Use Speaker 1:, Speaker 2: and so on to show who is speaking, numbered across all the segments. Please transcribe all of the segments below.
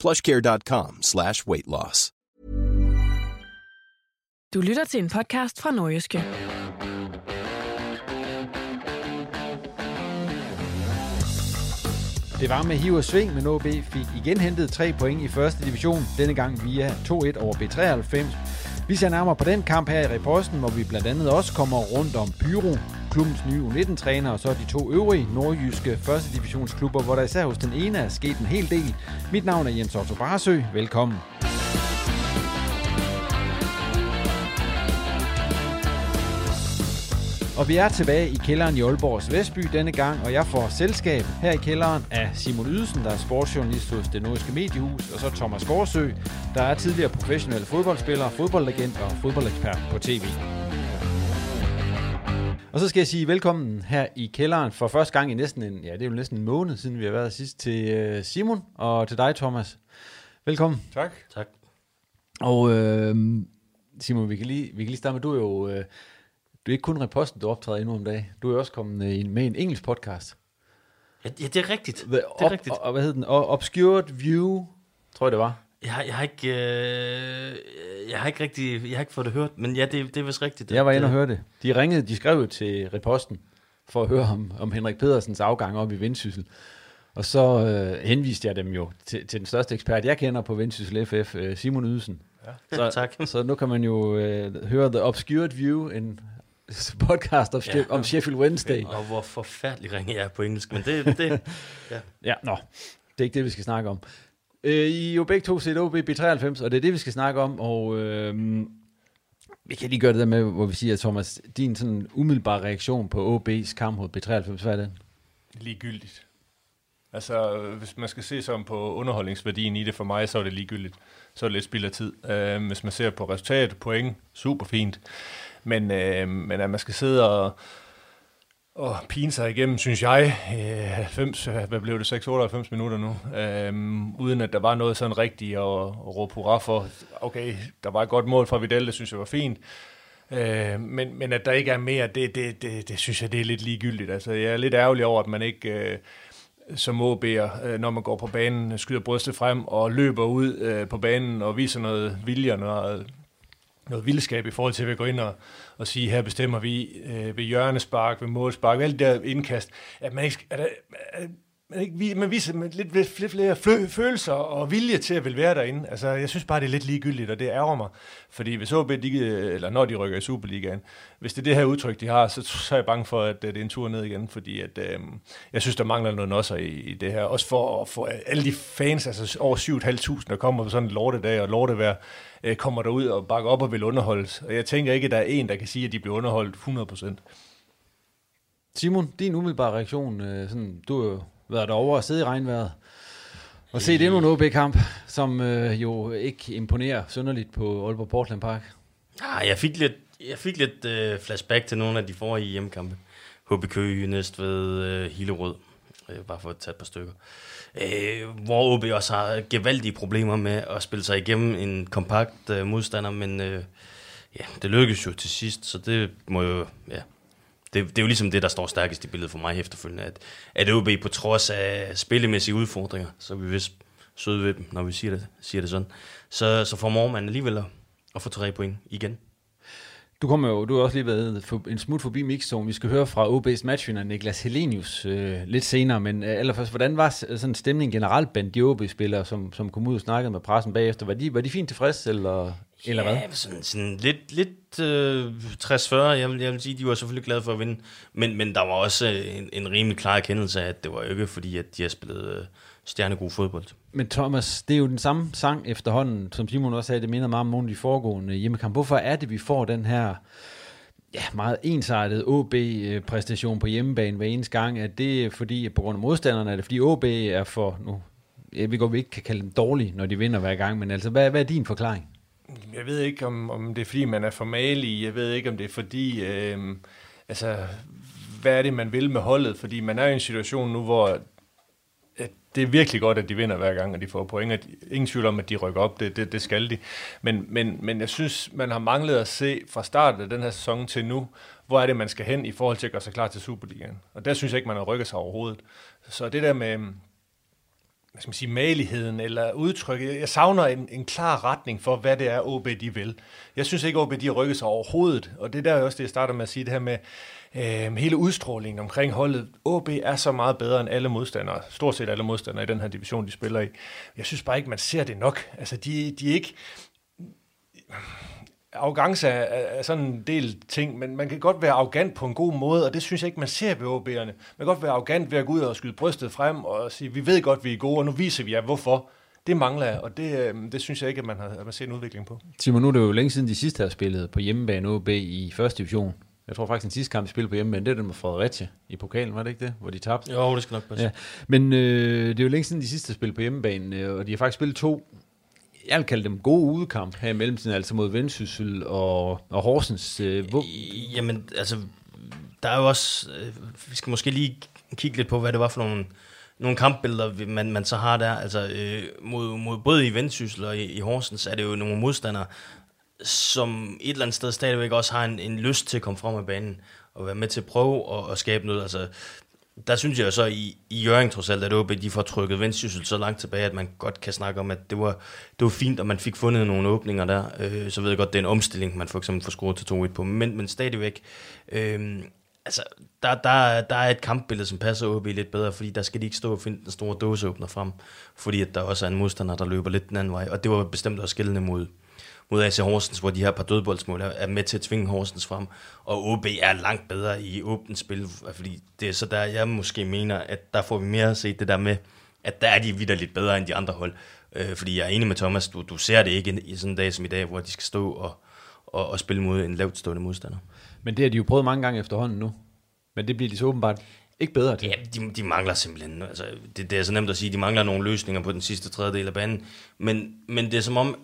Speaker 1: plushcare.com slash weight loss.
Speaker 2: Du lytter til en podcast fra Nordjyske.
Speaker 3: Det var med hiv og sving, men OB fik igen hentet tre point i første division, denne gang via 2-1 over B93. Vi ser nærmere på den kamp her i reposten, hvor vi blandt andet også kommer rundt om Pyro, klubbens nye U19-træner, og så de to øvrige nordjyske første divisionsklubber, hvor der især hos den ene er sket en hel del. Mit navn er Jens Otto Barsø. Velkommen. Og vi er tilbage i kælderen i Aalborgs Vestby denne gang, og jeg får selskab her i kælderen af Simon Ydelsen, der er sportsjournalist hos det nordiske mediehus, og så Thomas Gårdsø, der er tidligere professionel fodboldspiller, fodboldagent og fodboldekspert på tv. Og så skal jeg sige velkommen her i kælderen for første gang i næsten en, ja, det er jo næsten en måned siden vi har været sidst til øh, Simon og til dig, Thomas. Velkommen.
Speaker 4: Tak. Tak.
Speaker 3: Og øh, Simon, vi kan, lige, vi kan lige starte med, du er jo øh, du er ikke kun reposten, du optræder endnu om dagen. Du er også kommet øh, med en engelsk podcast.
Speaker 4: Ja, ja det er rigtigt.
Speaker 3: Det er op, rigtigt. Og, og, hvad hed den? Obscured View, tror jeg det var.
Speaker 4: Jeg har, jeg har ikke, øh, jeg har ikke rigtig, jeg har ikke fået det hørt, men ja, det, det er vist rigtigt.
Speaker 3: Jeg var inde og høre det. De ringede, de skrev til reposten for at høre om, om Henrik Pedersens afgang op i Vendsyssel. Og så øh, henviste jeg dem jo til, til den største ekspert, jeg kender på Vendsyssel FF, øh, Simon Ydelsen.
Speaker 4: Ja, så, tak.
Speaker 3: Så nu kan man jo øh, høre The Obscured View, en podcast om, ja. om Sheffield Wednesday.
Speaker 4: Og hvor forfærdelig ringer jeg er på engelsk, men det... det
Speaker 3: ja. ja, nå. Det er ikke det, vi skal snakke om. Øh, I er jo begge to set OB B93, og det er det, vi skal snakke om, og øh, vi kan lige gøre det der med, hvor vi siger, Thomas, din sådan umiddelbare reaktion på OB's kamp mod B93, hvad er det?
Speaker 5: Ligegyldigt. Altså, hvis man skal se sådan på underholdningsværdien i det for mig, så er det ligegyldigt. Så er det lidt spild af tid. Uh, hvis man ser på resultat, point, super fint. Men, øh, men at man skal sidde og, og pine sig igennem, synes jeg, øh, 90, hvad blev det, 6-98 minutter nu, øhm, uden at der var noget sådan rigtigt at, at råbe hurra for. Okay, der var et godt mål fra Vidal, det synes jeg var fint. Øh, men, men at der ikke er mere, det, det, det, det synes jeg, det er lidt ligegyldigt. Altså, jeg er lidt ærgerlig over, at man ikke... Øh, som OB'er, øh, når man går på banen, skyder brystet frem og løber ud øh, på banen og viser noget vilje og noget, noget vildskab i forhold til at gå ind og, og sige, her bestemmer vi øh, ved hjørnespark, ved målspark, ved alt det der indkast, at man ikke, at, at, men, ikke, man viser med lidt, lidt, lidt flere følelser og vilje til at vil være derinde. Altså, jeg synes bare, det er lidt ligegyldigt, og det ærger mig. Fordi hvis OB, de, eller når de rykker i Superligaen, hvis det er det her udtryk, de har, så, så er jeg bange for, at det er en tur ned igen, fordi at, øh, jeg synes, der mangler noget også i, i det her. Også for at få alle de fans, altså over 7.500, der kommer på sådan en lortedag og lortevejr, øh, kommer derud og bakker op og vil underholdes. Og jeg tænker ikke, at der er en, der kan sige, at de bliver underholdt 100%.
Speaker 3: Simon, din umiddelbare reaktion, øh, sådan, du er været derovre og sidde i regnvejret, og se det nogle OB-kamp, som øh, jo ikke imponerer synderligt på Aalborg Portland Park.
Speaker 4: Ah, jeg fik lidt, jeg fik lidt øh, flashback til nogle af de forrige hjemmekampe. HB Køge, Næstved, øh, Hillerød. øh, bare for at tage et par stykker. Øh, hvor OB også har gevaldige problemer med at spille sig igennem en kompakt øh, modstander, men øh, ja, det lykkedes jo til sidst, så det må jo, ja, det, det er jo ligesom det, der står stærkest i billedet for mig efterfølgende, at, at OB på trods af spillemæssige udfordringer, så er vi vist søde ved dem, når vi siger det, siger det sådan, så, så formår man alligevel at, at få tre point igen.
Speaker 3: Du kommer jo, du har også lige været for, en smut forbi mixzone. Vi skal høre fra OB's matchvinder Niklas Helenius øh, lidt senere, men øh, allerførst, hvordan var sådan stemningen generelt blandt de OB-spillere, som, som kom ud og snakkede med pressen bagefter? Var de, var de fint tilfreds, eller, eller hvad?
Speaker 4: Ja, sådan, sådan lidt, lidt øh, 60-40. Jeg vil, jeg vil sige, de var selvfølgelig glade for at vinde, men, men der var også en, en rimelig klar erkendelse af, at det var ikke fordi, at de har spillet øh, stjernegod fodbold.
Speaker 3: Men Thomas, det er jo den samme sang efterhånden, som Simon også sagde, det minder meget om nogle af de foregående hjemmekampe. Hvorfor er det, vi får den her ja, meget ensartet OB-præstation på hjemmebane hver eneste gang? Er det fordi, på grund af modstanderne, er det fordi OB er for, nu, jeg ved godt, vi ikke kan kalde dem dårlige, når de vinder hver gang, men altså, hvad, hvad er din forklaring?
Speaker 5: Jeg ved ikke, om, om det er fordi, man er for malig. Jeg ved ikke, om det er fordi, øh, altså, hvad er det, man vil med holdet? Fordi man er i en situation nu, hvor det er virkelig godt, at de vinder hver gang, og de får point. At, ingen tvivl om, at de rykker op, det, det, det skal de. Men, men, men jeg synes, man har manglet at se fra starten af den her sæson til nu, hvor er det, man skal hen i forhold til at gøre sig klar til Superligaen. Og der synes jeg ikke, man har rykket sig overhovedet. Så det der med hvad skal man sige, maligheden eller udtrykket, jeg savner en, en klar retning for, hvad det er, OB de vil. Jeg synes ikke, OB de har rykket sig overhovedet, og det er der også det, jeg starter med at sige, det her med, øh, hele udstrålingen omkring holdet. OB er så meget bedre end alle modstandere, stort set alle modstandere i den her division, de spiller i. Jeg synes bare ikke, man ser det nok. Altså, de, de er ikke... Arrogance er, er sådan en del ting, men man kan godt være arrogant på en god måde, og det synes jeg ikke, man ser ved OB'erne. Man kan godt være arrogant ved at gå ud og skyde brystet frem og sige, vi ved godt, vi er gode, og nu viser vi jer, hvorfor. Det mangler jeg, og det, øhm, det synes jeg ikke, at man har, at man ser en udvikling på.
Speaker 3: Simon, nu er det jo længe siden de sidste har spillet på hjemmebane OB i første division. Jeg tror faktisk, den sidste kamp, de spillede på hjemmebane, det er den med Fredericia i pokalen, var det ikke det? Hvor de tabte?
Speaker 4: Jo, det skal nok passe. Ja.
Speaker 3: Men øh, det er jo længe siden, de sidste spillede på hjemmebane, øh, og de har faktisk spillet to, jeg vil kalde dem gode udekamp her i mellemtiden, altså mod Vendsyssel og, og Horsens. Øh, hvor...
Speaker 4: Jamen, altså, der er jo også, øh, vi skal måske lige kigge lidt på, hvad det var for nogle, nogle kampbilleder, man, man så har der. Altså, øh, mod, mod, både i Vendsyssel og i, i Horsens er det jo nogle modstandere, som et eller andet sted stadigvæk også har en, en lyst til at komme frem af banen og være med til at prøve at, at skabe noget. Altså, der synes jeg så i, i Jørgen trods alt, at OB de får trykket Vendsyssel så langt tilbage, at man godt kan snakke om, at det var, det var fint, at man fik fundet nogle åbninger der. Øh, så ved jeg godt, det er en omstilling, man for eksempel får scoret til 2-1 på, men, men stadigvæk, øh, altså, der, der, der er et kampbillede, som passer OB lidt bedre, fordi der skal de ikke stå og finde den store dåseåbner frem, fordi at der også er en modstander, der løber lidt den anden vej, og det var bestemt også skældende mod, mod AC Horsens, hvor de her par dødboldsmål er med til at tvinge Horsens frem. Og OB er langt bedre i åbent spil, fordi det er så der, jeg måske mener, at der får vi mere at se det der med, at der er de videre lidt bedre end de andre hold. Øh, fordi jeg er enig med Thomas, du, du ser det ikke i sådan en dag som i dag, hvor de skal stå og, og, og spille mod en lavt stående modstander.
Speaker 3: Men det har de jo prøvet mange gange efterhånden nu. Men det bliver de så åbenbart ikke bedre til.
Speaker 4: Ja, de, de mangler simpelthen. Altså, det, det er så nemt at sige, de mangler nogle løsninger på den sidste tredjedel af banen. Men, men det er som om,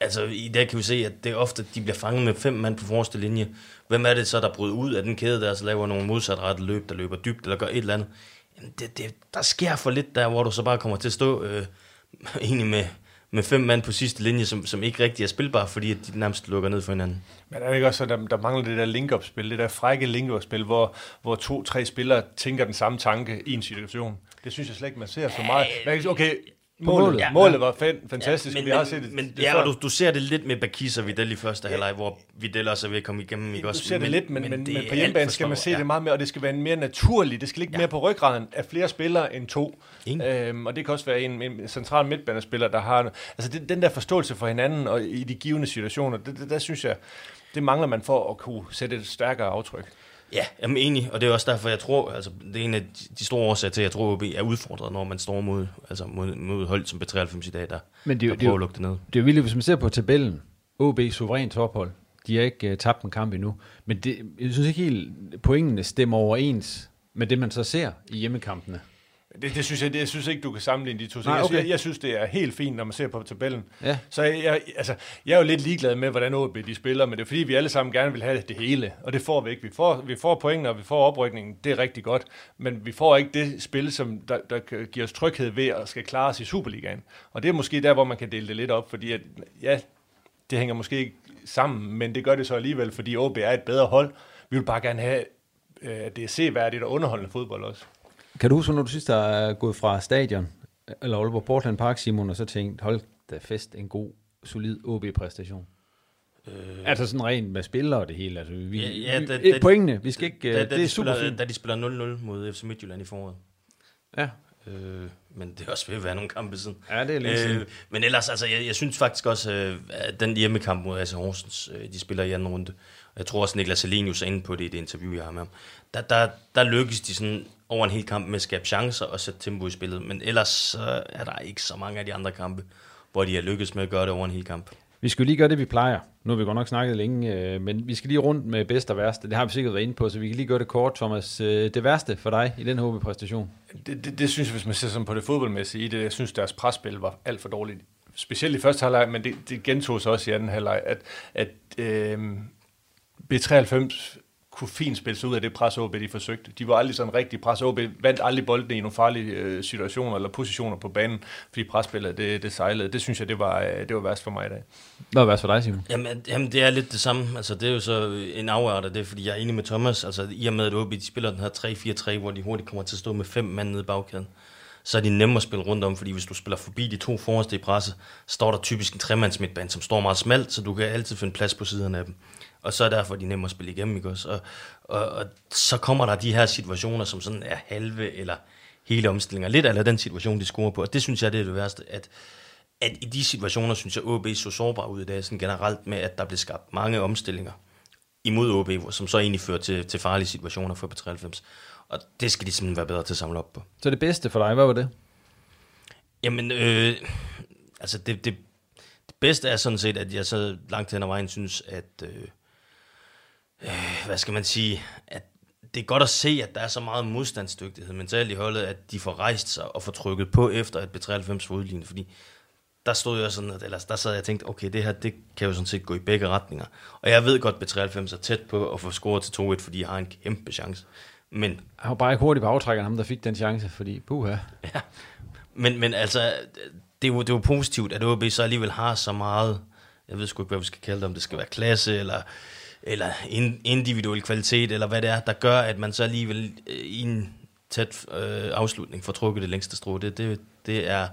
Speaker 4: Altså, i dag kan vi se, at det er ofte, at de bliver fanget med fem mand på forreste linje. Hvem er det så, der bryder ud af den kæde der, så laver nogle modsatrettede løb, der løber dybt, eller gør et eller andet? Jamen, det, det, der sker for lidt der, hvor du så bare kommer til at stå øh, egentlig med, med fem mand på sidste linje, som, som ikke rigtig er spilbare, fordi at de nærmest lukker ned for hinanden.
Speaker 5: Men er det ikke også, at der, der mangler det der link-up-spil, det der frække link-up-spil, hvor, hvor to-tre spillere tænker den samme tanke i en situation? Det synes jeg slet ikke, man ser så meget. Okay, Målet, ja, målet var fantastisk, ja, men, vi har set det.
Speaker 4: Men, det ja, og du, du ser det lidt med Bakis og Vidal i første ja. halvleg, hvor Vidal også er ved at komme igennem. Ikke
Speaker 5: du
Speaker 4: også?
Speaker 5: ser det men, lidt, men, men, men, men på hjemmebane skal man se ja. det meget mere, og det skal være mere naturlig, det skal ligge ja. mere på ryggraden af flere spillere end to. Øhm, og det kan også være en, en central midtbanespiller, der har... Altså det, den der forståelse for hinanden og i de givende situationer, det, det, der synes jeg, det mangler man for at kunne sætte et stærkere aftryk.
Speaker 4: Ja, jeg er enig, og det er også derfor, jeg tror, altså det er en af de store årsager til, at jeg tror, at OB er udfordret, når man står mod, altså mod, mod hold som B93 i dag, der,
Speaker 3: Men det,
Speaker 4: der prøver at lukke det ned.
Speaker 3: Det er jo vildt, hvis man ser på tabellen, OB suverænt tophold, de har ikke uh, tabt en kamp endnu, men det, jeg synes ikke helt, pointene stemmer overens med det, man så ser i hjemmekampene.
Speaker 5: Det, det synes jeg, det, jeg synes ikke, du kan sammenligne de to ting.
Speaker 3: Nej,
Speaker 5: Jeg,
Speaker 3: okay.
Speaker 5: synes, jeg, jeg synes, det er helt fint, når man ser på tabellen.
Speaker 3: Ja.
Speaker 5: Så jeg, altså, jeg er jo lidt ligeglad med, hvordan OB de spiller, men det er fordi, vi alle sammen gerne vil have det hele, og det får vi ikke. Vi får, vi får pointene, og vi får oprykningen, det er rigtig godt, men vi får ikke det spil, som der, der kan give os tryghed ved at skal klare os i Superligaen. Og det er måske der, hvor man kan dele det lidt op, fordi at, ja, det hænger måske ikke sammen, men det gør det så alligevel, fordi OB er et bedre hold. Vi vil bare gerne have, øh, at det er seværdigt og underholdende fodbold også.
Speaker 3: Kan du huske, når du sidst er gået fra stadion, eller Aalborg Portland Park, Simon, og så tænkt, hold da fest, en god, solid OB-præstation? Øh, altså sådan rent med spillere og det hele. Altså, vi,
Speaker 4: Ja, ja,
Speaker 3: vi,
Speaker 4: da-
Speaker 3: eh,
Speaker 4: da-
Speaker 3: pointene, vi skal ikke,
Speaker 4: da,
Speaker 3: øh,
Speaker 4: da,
Speaker 3: det er
Speaker 4: de
Speaker 3: super
Speaker 4: spiller,
Speaker 3: fint.
Speaker 4: da de spiller 0-0 mod FC Midtjylland i foråret.
Speaker 3: Ja.
Speaker 4: Øh, men det er også ved at være nogle kampe siden.
Speaker 3: Ja, det er siden.
Speaker 4: Øh, men ellers, altså, jeg, jeg synes faktisk også, øh, at den hjemmekamp mod AC Horsens, øh, de spiller i anden runde. Jeg tror også, Niklas Selenius er inde på det i det interview, jeg har med ham. Der, der, der lykkes de sådan over en hel kamp med at skabe chancer og sætte tempo i spillet. Men ellers så er der ikke så mange af de andre kampe, hvor de har lykkes med at gøre det over en hel kamp.
Speaker 3: Vi skal jo lige gøre det, vi plejer. Nu har vi godt nok snakket længe, øh, men vi skal lige rundt med bedst og værste. Det har vi sikkert været inde på, så vi kan lige gøre det kort, Thomas. Øh, Det værste for dig i den HB-præstation?
Speaker 5: Det, det, det synes jeg, hvis man ser sådan på det fodboldmæssige i det, jeg synes, deres presspil var alt for dårligt. Specielt i første halvleg, men det, det gentog sig også i anden halvleg, at, at øh, B93 kunne fint spille sig ud af det pres, OB de forsøgte. De var aldrig sådan rigtig pres. OB vandt aldrig boldene i nogle farlige øh, situationer eller positioner på banen, fordi presspillet det, det sejlede. Det synes jeg, det var, øh, det var værst for mig i dag.
Speaker 3: Hvad var værst for dig, Simon?
Speaker 4: Jamen, jamen, det er lidt det samme. Altså, det er jo så en afart af det, fordi jeg er enig med Thomas. Altså, i og med, at OB de spiller den her 3-4-3, hvor de hurtigt kommer til at stå med fem mand nede i bagkæden, så er de nemme at spille rundt om, fordi hvis du spiller forbi de to forreste i presse, står der typisk en tremands midtbane, som står meget smalt, så du kan altid finde plads på siderne af dem. Og så er derfor de nemme at spille igennem, ikke også? Og, og, og så kommer der de her situationer, som sådan er halve eller hele omstillinger. Lidt eller den situation, de scorer på. Og det synes jeg, det er det værste, at at i de situationer, synes jeg, OB så sårbar ud i dag, sådan generelt med, at der blev skabt mange omstillinger imod OB, som så egentlig fører til, til farlige situationer for B93. Og det skal de simpelthen være bedre til at samle op på.
Speaker 3: Så det bedste for dig, hvad var det?
Speaker 4: Jamen, øh, altså det, det, det bedste er sådan set, at jeg så langt hen ad vejen synes, at, øh, øh, hvad skal man sige, at det er godt at se, at der er så meget modstandsdygtighed mentalt i holdet, at de får rejst sig og får trykket på efter et B93 fodlinje, fordi der stod jeg sådan, at, eller der sad jeg og tænkte, okay, det her, det kan jo sådan set gå i begge retninger. Og jeg ved godt, at B93 er tæt på at få scoret til 2-1, fordi jeg har en kæmpe chance. Men
Speaker 3: Han var bare ikke hurtigt på aftrækkeren, ham der fik den chance, fordi puha.
Speaker 4: Ja. Men, men altså, det er, jo, det er jo positivt, at OB så alligevel har så meget, jeg ved sgu ikke, hvad vi skal kalde det, om det skal være klasse, eller, eller in, individuel kvalitet, eller hvad det er, der gør, at man så alligevel øh, i en tæt øh, afslutning får trukket det længste strå. Det, det, det, er,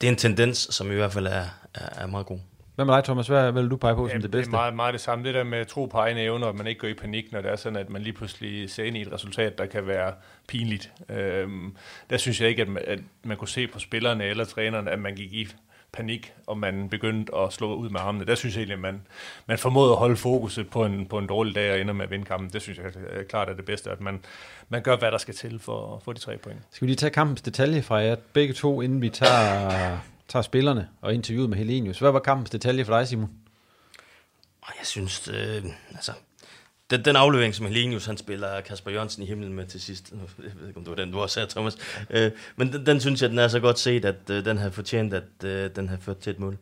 Speaker 4: det er en tendens, som i hvert fald er, er, er meget god.
Speaker 3: Hvad med dig, Thomas? Hvad vil du pege på som
Speaker 5: Jamen,
Speaker 3: det
Speaker 5: Det
Speaker 3: bedste?
Speaker 5: er meget, meget det samme. Det der med at tro på egne evner, og man ikke går i panik, når det er sådan, at man lige pludselig ser ind i et resultat, der kan være pinligt. Øhm, der synes jeg ikke, at man, at man kunne se på spillerne eller trænerne, at man gik i panik, og man begyndte at slå ud med armene. Der synes jeg egentlig, at man, man formåede at holde fokuset på en, på en dårlig dag og ender med at vinde kampen. Det synes jeg er klart er det bedste, at man, man gør, hvad der skal til for at få de tre point.
Speaker 3: Skal vi lige tage kampens detalje fra jer begge to, inden vi tager, tager spillerne og interviewet med Helenius. Hvad var kampens detalje for dig, Simon?
Speaker 4: Og jeg synes, øh, altså, den, den aflevering, som Helenius han spiller Kasper Jørgensen i himlen med til sidst, jeg ved ikke, om det var den, du også sagde, Thomas, øh, men den, den synes jeg, den er så godt set, at øh, den har fortjent, at øh, den har ført til et mål.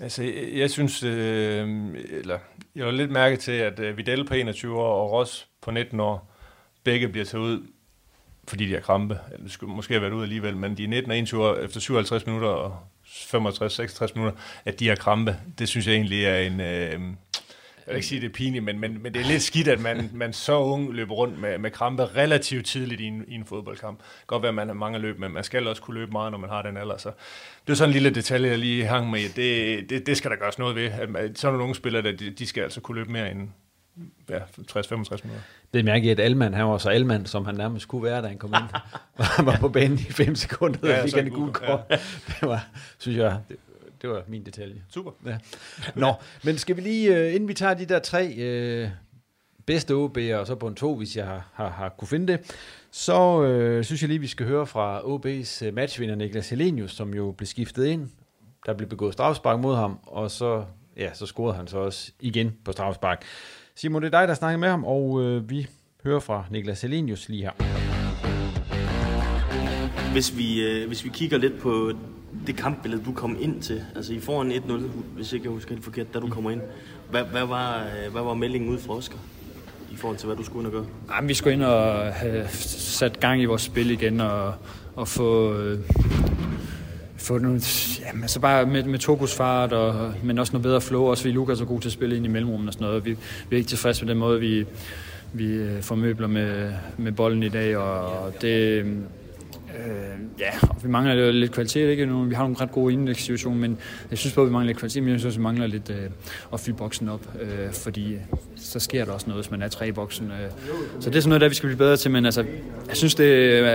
Speaker 5: Altså, jeg, synes, øh, eller jeg har lidt mærke til, at øh, Vidal på 21 år og Ross på 19 år, begge bliver taget ud, fordi de har krampe. Eller skulle måske have været ud alligevel, men de er 19 og 21 år efter 57 minutter og 65-66 minutter, at de har krampe. Det synes jeg egentlig er en... Øh, vil ikke sige, det er pinligt, men, men, men det er lidt skidt, at man, man så ung løber rundt med, med krampe relativt tidligt i en, i en fodboldkamp. Godt være, at man har mange løb, men man skal også kunne løbe meget, når man har den alder. Så det er sådan en lille detalje, jeg lige hang med. Det, det, det skal der gøres noget ved. At, sådan nogle unge spillere, der, de, de skal altså kunne løbe mere end ja, 60-65 minutter.
Speaker 3: Det mærke, at Alman, han var så Alman, som han nærmest kunne være, da han kom ind. han var på banen i 5 sekunder, og
Speaker 5: Ja,
Speaker 3: fik han
Speaker 5: en
Speaker 3: gul kort. Det var, synes jeg, det, det var min detalje.
Speaker 5: Super.
Speaker 3: Ja. Nå, men skal vi lige, øh, inden vi tager de der tre øh, bedste OB'er, og så på en to, hvis jeg har, har, har kunne finde det, så øh, synes jeg lige, vi skal høre fra OB's øh, matchvinder Niklas Helenius, som jo blev skiftet ind. Der blev begået strafspark mod ham, og så, ja, så scorede han så også igen på strafspark. Simon, det er dig, der snakker med ham, og øh, vi hører fra Niklas Helenius lige her.
Speaker 4: Hvis vi, øh, hvis vi kigger lidt på det kampbillede, du kom ind til, altså I får en 1-0, hvis ikke jeg husker helt forkert, da du kommer ind. Hvad, hvad, var, øh, hvad var meldingen ud fra Oscar? I forhold til, hvad du skulle ind og gøre?
Speaker 6: Jamen, vi skulle ind og have sat gang i vores spil igen og, og få, øh, få nogle, jamen, altså bare med, med Togos fart, og, men også noget bedre flow. Også fordi Lukas er god til at spille ind i mellemrummet og sådan noget. Vi, vi er ikke tilfredse med den måde, vi, vi øh, formøbler med, med bolden i dag, og det, Øh, ja, og vi mangler lidt kvalitet, ikke? Vi har nogle ret gode indlægssituationer, men jeg synes både, vi mangler lidt kvalitet, men jeg synes også, vi mangler lidt øh, at fylde boksen op, øh, fordi øh, så sker der også noget, hvis man er tre i boksen. Øh. Så det er sådan noget, der vi skal blive bedre til, men altså, jeg synes, det øh,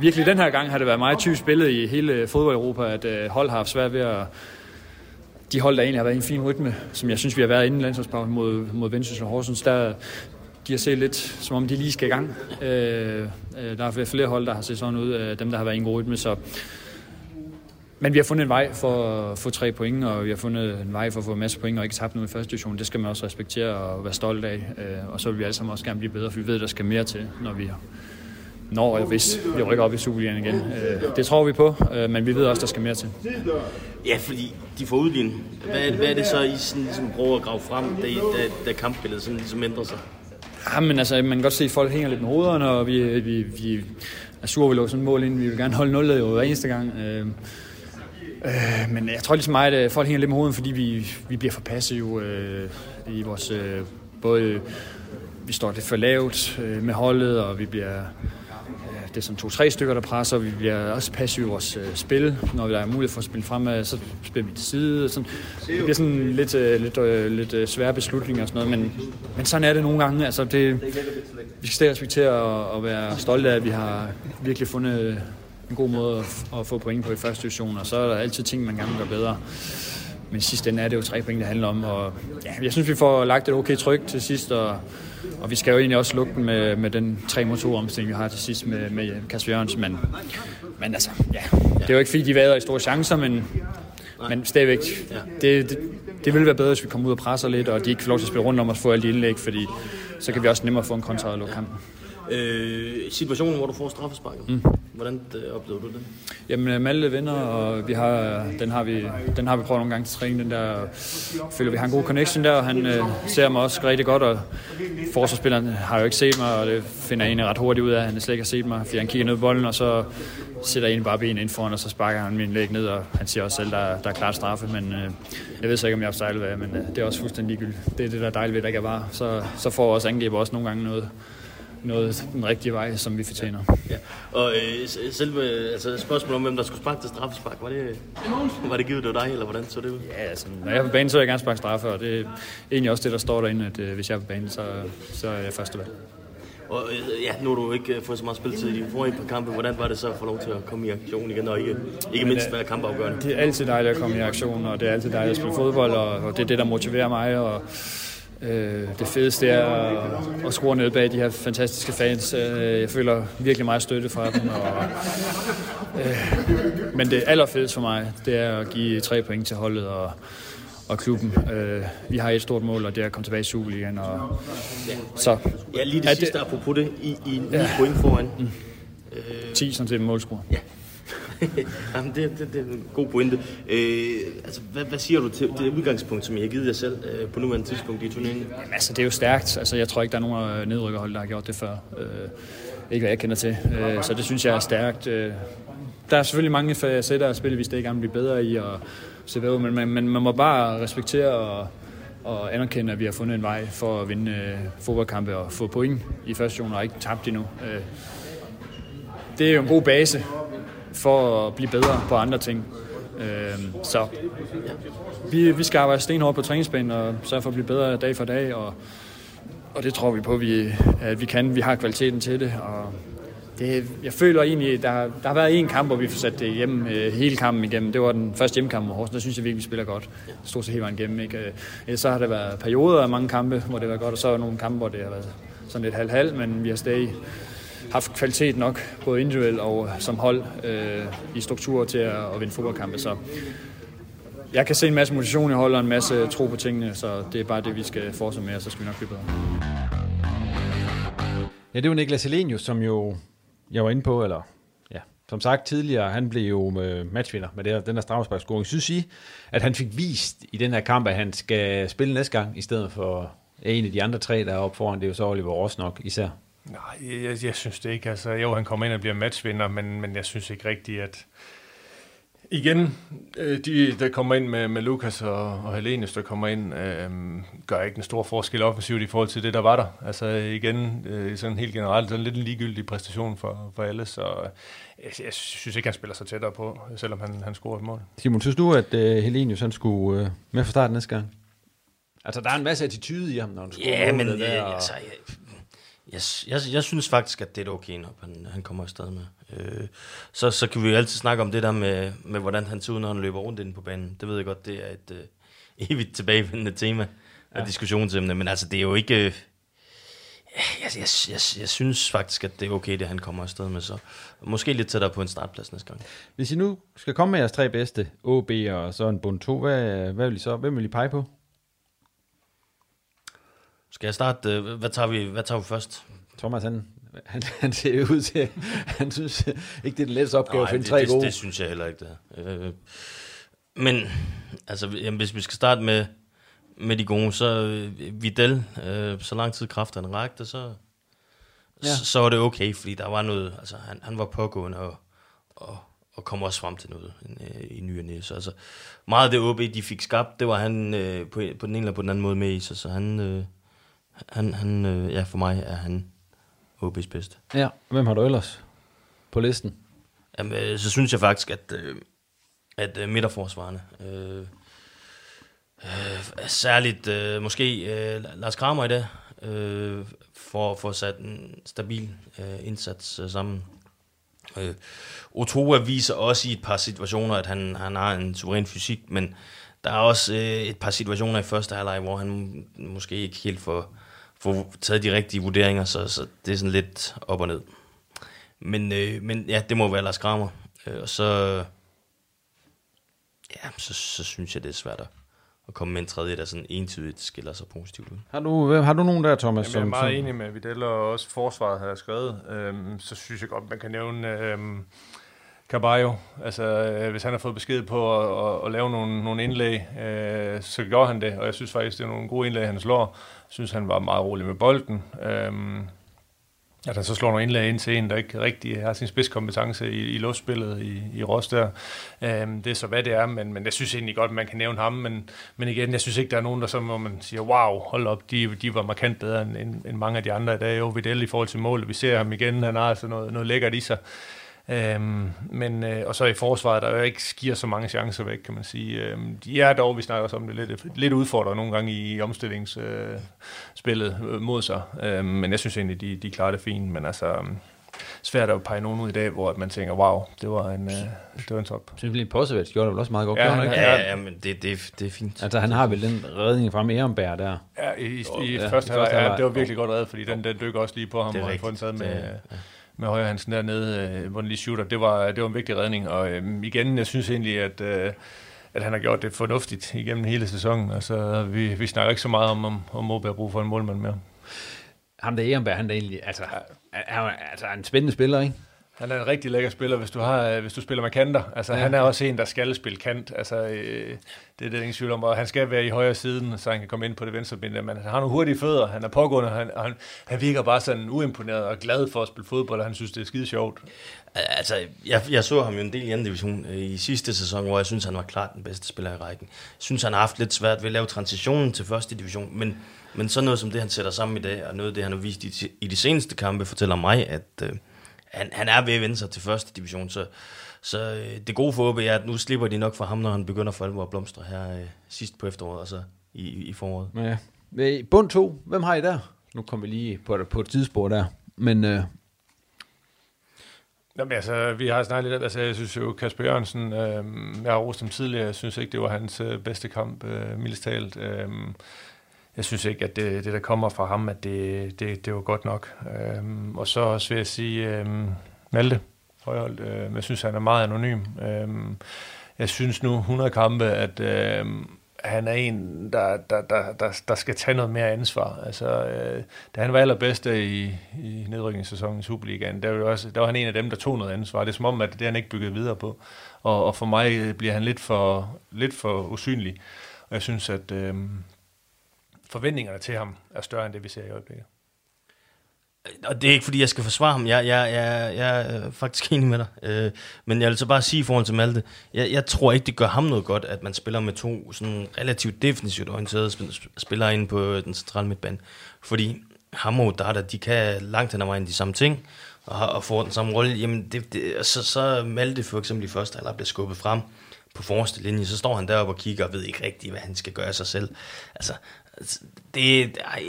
Speaker 6: virkelig den her gang har det været meget typisk spillet i hele øh, fodbold-Europa, at øh, hold har haft svært ved at de hold, der egentlig har været i en fin rytme, som jeg synes, vi har været inden landsholdspausen mod, mod Vendsyssel og Horsens, der, de har set lidt, som om de lige skal i gang. Øh, øh, der er flere hold, der har set sådan ud, øh, dem der har været i en god rytme, så men vi har fundet en vej for at få tre point, og vi har fundet en vej for at få en masse point og ikke tabt noget i første division. Det skal man også respektere og være stolt af. Øh, og så vil vi alle sammen også gerne blive bedre, for vi ved, at der skal mere til, når vi når eller hvis vi rykker op i Superligaen igen. Øh, det tror vi på, øh, men vi ved også, at der skal mere til.
Speaker 4: Ja, fordi de får udlignet. Hvad, hvad er det så, I sådan, ligesom prøver at grave frem, da, da, da kampbilledet sådan ligesom ændrer sig?
Speaker 6: Ja, men altså, man kan godt se, at folk hænger lidt med hovederne, og vi, vi, vi er sure, vi lå sådan et mål ind. Vi vil gerne holde nullet jo hver eneste gang. Øh, øh, men jeg tror ligesom mig, at øh, folk hænger lidt med hovederne, fordi vi, vi bliver for passive øh, i vores... Øh, både øh, vi står lidt for lavt øh, med holdet, og vi bliver det er sådan to-tre stykker, der presser. Vi bliver også passive i vores øh, spil. Når der er mulighed for at spille fremad, så spiller vi til side. Og Sådan. Det bliver sådan lidt, øh, lidt, øh, lidt øh, svære beslutninger og sådan noget, men, men sådan er det nogle gange. Altså, det, vi skal stadig respektere at, at være stolte af, at vi har virkelig fundet en god måde at, at få point på i første division, og så er der altid ting, man gerne vil gøre bedre. Men sidst ende er det jo tre point, det handler om, og ja, jeg synes, vi får lagt et okay tryk til sidst, og og vi skal jo egentlig også lukke den med, med den tre motor omstilling, vi har til sidst med, med Kasper Jørgensen. Men, men altså, ja, det er jo ikke fordi, de vader i store chancer, men, men stadigvæk, det, det, det ville være bedre, hvis vi kom ud og presser lidt, og de ikke får lov til at spille rundt om os få alle de indlæg, fordi så kan vi også nemmere få en kontra og lukke kampen.
Speaker 4: Øh, situationen, hvor du får straffesparket. Mm. Hvordan øh, oplever du det?
Speaker 6: Jamen, øh, Malte vinder, og vi har, den, har vi, den har vi prøvet nogle gange til træning. Den der, føler vi har en god connection der, og han øh, ser mig også rigtig godt, og forsvarsspilleren har jo ikke set mig, og det finder jeg egentlig ret hurtigt ud af, at han slet ikke har set mig, fordi han kigger ned på bolden, og så sætter jeg bare benene ind foran, og så sparker han min læg ned, og han siger også selv, der, der er klart straffe, men øh, jeg ved så ikke, om jeg har sejlet hvad, men øh, det er også fuldstændig ligegyldigt. Det er det, der er dejligt ved, at der ikke er var. Så, så får også angriber også nogle gange noget, noget den rigtige vej, som vi fortjener.
Speaker 4: Ja. Og øh, selve altså, spørgsmålet om, hvem der skulle sparke til straffespark, var det, var det givet af dig, eller hvordan så det ud?
Speaker 6: Ja, altså, når jeg er på banen, så vil jeg gerne sparke straffe, og det er egentlig også det, der står derinde, at øh, hvis jeg er på banen, så, så er jeg første valg.
Speaker 4: Og øh, ja, nu har du ikke øh, fået så meget spilletid i de forrige par kampe. Hvordan var det så at få lov til at komme i aktion igen, og ikke, ikke mindst være kampafgørende?
Speaker 6: Det er altid dejligt at komme i aktion, og det er altid dejligt at spille fodbold, og, og det er det, der motiverer mig, og Øh, det fedeste er at, at skrue ned bag de her fantastiske fans. Øh, jeg føler virkelig meget støtte fra dem. Og, øh, men det allerfedeste for mig, det er at give tre point til holdet og, og klubben. Øh, vi har et stort mål, og det er at komme tilbage i Superligaen. Og,
Speaker 4: så, ja, lige det sidste det, apropos det, i, i ja, point foran. Mm.
Speaker 6: Øh, 10 sådan set målscore.
Speaker 4: Ja, Jamen, det, det, det er en god pointe. Øh, altså, hvad, hvad siger du til det udgangspunkt, som I har givet jer selv øh, på nuværende tidspunkt i turneringen?
Speaker 6: Jamen, altså, det er jo stærkt. Altså, jeg tror ikke, der er nogen nedrykkerhold, der har gjort det før. Øh, ikke hvad jeg kender til. Øh, så det synes jeg er stærkt. Øh, der er selvfølgelig mange facetter af spil, vi stadig gerne blive bedre i, og se hvad, men, men, men man må bare respektere og, og anerkende, at vi har fundet en vej for at vinde øh, fodboldkampe og få point i første division og ikke tabt endnu. Øh, det er jo en god base, for at blive bedre på andre ting. Øh, så ja. vi, vi skal arbejde stenhårdt på træningsbanen og sørge for at blive bedre dag for dag, og, og det tror vi på, at vi, at vi kan. Vi har kvaliteten til det, og det, jeg føler egentlig, der, der har været en kamp, hvor vi får sat det hjem øh, hele kampen igennem. Det var den første hjemmekamp mod Horsens. Der synes jeg virkelig, vi spiller godt. Stort set hele vejen igennem. Ikke? Øh, så har der været perioder af mange kampe, hvor det har været godt, og så er der nogle kampe, hvor det har været sådan lidt halv-halv, men vi har stadig haft kvalitet nok, både individuelt og øh, som hold, øh, i struktur til at, at vinde fodboldkampe. Så jeg kan se en masse motivation i holdet og en masse tro på tingene, så det er bare det, vi skal fortsætte med, og så skal vi nok blive bedre.
Speaker 3: Ja, det var Niklas Elenius, som jo, jeg var inde på, eller ja, som sagt tidligere, han blev jo øh, matchvinder med det her, den her straffesparkscoring. Synes I, at han fik vist i den her kamp, at han skal spille næste gang, i stedet for øh, en af de andre tre, der er oppe foran, det er jo så Oliver Rosnok især?
Speaker 5: Nej, jeg, jeg synes det ikke. Altså, jo, han kommer ind og bliver matchvinder, men, men jeg synes ikke rigtigt, at... Igen, øh, de, der kommer ind med, med Lukas og, og Helenius, der kommer ind, øh, gør ikke en stor forskel offensivt i forhold til det, der var der. Altså igen, øh, sådan helt generelt, sådan lidt en ligegyldig præstation for, for alle, så jeg, jeg synes ikke, han spiller sig tættere på, selvom han, han scorer et mål.
Speaker 3: Simon, synes du, at øh, Helenius han skulle øh, med fra start næste gang? Altså, der er en masse attitude i ham, når han scorer
Speaker 4: Ja, men
Speaker 3: der,
Speaker 4: jeg,
Speaker 3: og-
Speaker 4: altså, jeg, jeg, jeg, jeg synes faktisk, at det er et okay nok, han, han kommer afsted med. Øh, så, så kan vi jo altid snakke om det der med, med, hvordan han ser ud, når han løber rundt inde på banen. Det ved jeg godt, det er et øh, evigt tilbagevendende tema af
Speaker 3: Ja.
Speaker 4: diskussionsemne, men altså, det er jo ikke... Øh, jeg, jeg, jeg, jeg synes faktisk, at det er okay, det han kommer afsted med, så måske lidt tættere på en startplads næste gang.
Speaker 3: Hvis I nu skal komme med jeres tre bedste, OB og så en bund 2, hvad, hvad vil I så, hvem vil I pege på?
Speaker 4: Skal jeg starte? øh, Hvad tager vi, hvad tager vi først?
Speaker 3: Thomas, han, han, han ser ud til, han synes ikke, det er den letteste opgave at finde
Speaker 4: det,
Speaker 3: tre
Speaker 4: det,
Speaker 3: gode.
Speaker 4: det synes jeg heller ikke, det er. Øh, men altså, jamen, hvis vi skal starte med, med de gode, så øh, Vidal, øh, så lang tid kræfterne rakte, så,
Speaker 3: Ja.
Speaker 4: så, så var det okay, fordi der var noget, altså han, han var pågående og, og, og kom også frem til noget øh, i ny og næ. Så altså, meget af det OB, de fik skabt, det var han øh, på, på den ene eller på den anden måde med i, så, så han, øh, han, han øh, ja, for mig er han OB's bedste.
Speaker 3: Ja, hvem har du ellers på listen?
Speaker 4: Jamen, øh, så synes jeg faktisk, at, øh, at øh, midterforsvarerne, øh, øh, særligt øh, måske øh, Lars Kramer i dag, øh, for at få sat en stabil øh, indsats øh, sammen. Øh, Otoa viser også i et par situationer, at han, han har en suveræn fysik, men der er også øh, et par situationer i første halvleg, hvor han måske ikke helt får, får taget de rigtige vurderinger, så, så det er sådan lidt op og ned. Men, øh, men ja, det må være Lars Kramer. Øh, og så, ja, så, så synes jeg, det er svært at, at komme med en tredje, der sådan entydigt skiller sig positivt ud.
Speaker 3: Har du, hvem- har du nogen der, Thomas?
Speaker 5: Jamen, jeg er meget
Speaker 3: som,
Speaker 5: enig med Vidal, og også forsvaret har jeg skrevet. Øhm, så synes jeg godt, man kan nævne øhm, Caballo. Altså, øh, hvis han har fået besked på at, at, at lave nogle, nogle indlæg, øh, så gjorde han det. Og jeg synes faktisk, det er nogle gode indlæg, han slår. Synes, han var meget rolig med bolden. Øhm, at han så slår nogle indlæg ind til en, der ikke rigtig har sin spidskompetence i, i luftspillet i, i Ros der. Øhm, det er så, hvad det er, men, men jeg synes egentlig godt, man kan nævne ham. Men, men igen, jeg synes ikke, der er nogen, der så, hvor man siger, wow, hold op, de, de var markant bedre end, end, end mange af de andre i dag. Jo, Videl i forhold til målet, vi ser ham igen, han har altså noget, noget lækkert i sig. Øhm, men, øh, og så i forsvaret, der jo ikke giver så mange chancer væk, kan man sige. Øhm, de er dog, vi snakker også om det, lidt, lidt udfordret nogle gange i omstillingsspillet øh, spillet, øh, mod sig. Øhm, men jeg synes egentlig, de, de klarer det fint. Men altså, øhm, svært at pege nogen ud i dag, hvor at man tænker, wow, det var en, øh, det var en top.
Speaker 3: Simpelthen Posevets gjorde det vel også meget godt.
Speaker 5: Ja,
Speaker 3: gjorde han ikke?
Speaker 4: Ja, ja, men det, det, det er fint.
Speaker 3: Altså, han har vel den redning fra Ehrenberg der.
Speaker 5: Ja, i, i, i
Speaker 3: i
Speaker 5: første halvleg, ja, det var virkelig godt reddet, fordi den, den dykker også lige på ham,
Speaker 4: Det er
Speaker 5: og han får den taget med,
Speaker 4: Det- ja.
Speaker 5: Med højre Hansen dernede, øh, hvor den lige shooter. Det var, det var en vigtig redning, og øh, igen, jeg synes egentlig, at, øh, at han har gjort det fornuftigt igennem hele sæsonen. Altså, vi, vi snakker ikke så meget om, om, om har brug for en målmand mere.
Speaker 3: Ham der Ehrenberg, han er egentlig, altså, er, er, altså er en spændende spiller, ikke?
Speaker 5: Han er en rigtig lækker spiller, hvis du, har, øh, hvis du spiller med kanter. Altså,
Speaker 3: Ja.
Speaker 5: Han er også en, der skal spille kant. Altså, øh, det er det ingen tvivl om. Og han skal være i højre siden, så han kan komme ind på det venstre ben. Men han har nogle hurtige fødder, han er pågående, og han, han, han virker bare sådan uimponeret og glad for at spille fodbold, og han synes, det er skide sjovt.
Speaker 4: Altså, jeg, jeg så ham jo en del i anden division øh, i sidste sæson, hvor jeg synes, han var klart den bedste spiller i rækken. Jeg synes, han har haft lidt svært ved at lave transitionen til første division, men, men sådan noget som det, han sætter sammen i dag, og noget af det, han har vist i, i de seneste kampe, fortæller mig, at øh, han, han er ved at vende sig til første division, så, så øh, det gode for OB er, at nu slipper de nok for ham, når han begynder for alvor at blomstre her øh, sidst på efteråret, og så i, i foråret.
Speaker 3: Ja. Øh, Bund 2, hvem har I der? Nu kommer vi lige på, på et tidsspor der. Men øh,
Speaker 5: Jamen, altså, vi har snakket lidt, altså, jeg synes jo, Kasper Jørgensen, øh, jeg har rost ham tidligere, jeg synes ikke, det var hans øh, bedste kamp, øh, mildest talt. Øh, jeg synes ikke, at det, det der kommer fra ham, at det, det, det var godt nok. Øhm, og så også vil jeg sige, øhm, Malte Højholdt, øh, jeg synes, han er meget anonym. Øhm, jeg synes nu, 100 kampe, at, øh, han er en, der, der, der, der, der skal tage noget mere ansvar. Altså, øh, da han var allerbedst i, i nedrykningssæsonen i Superligaen, der var, også, der var han en af dem, der tog noget ansvar. Det er som om, at det han ikke bygget videre på. Og, og for mig øh, bliver han lidt for, lidt for usynlig. Og jeg synes, at øh, forventningerne til ham er større end det, vi ser i øjeblikket.
Speaker 4: Og det er ikke, fordi jeg skal forsvare ham. Jeg, jeg, jeg, jeg er faktisk enig med dig. Øh, men jeg vil så bare sige i forhold til Malte, jeg, jeg tror ikke, det gør ham noget godt, at man spiller med to sådan relativt defensivt orienterede spillere inde på den centrale midtbane. Fordi ham og Dada, de kan langt hen ad vejen de samme ting, og, og får den samme rolle. Jamen, det, det, så, så Malte for eksempel i første halvleg bliver skubbet frem på forreste linje, så står han deroppe og kigger og ved ikke rigtigt, hvad han skal gøre sig selv. Altså, det, ej,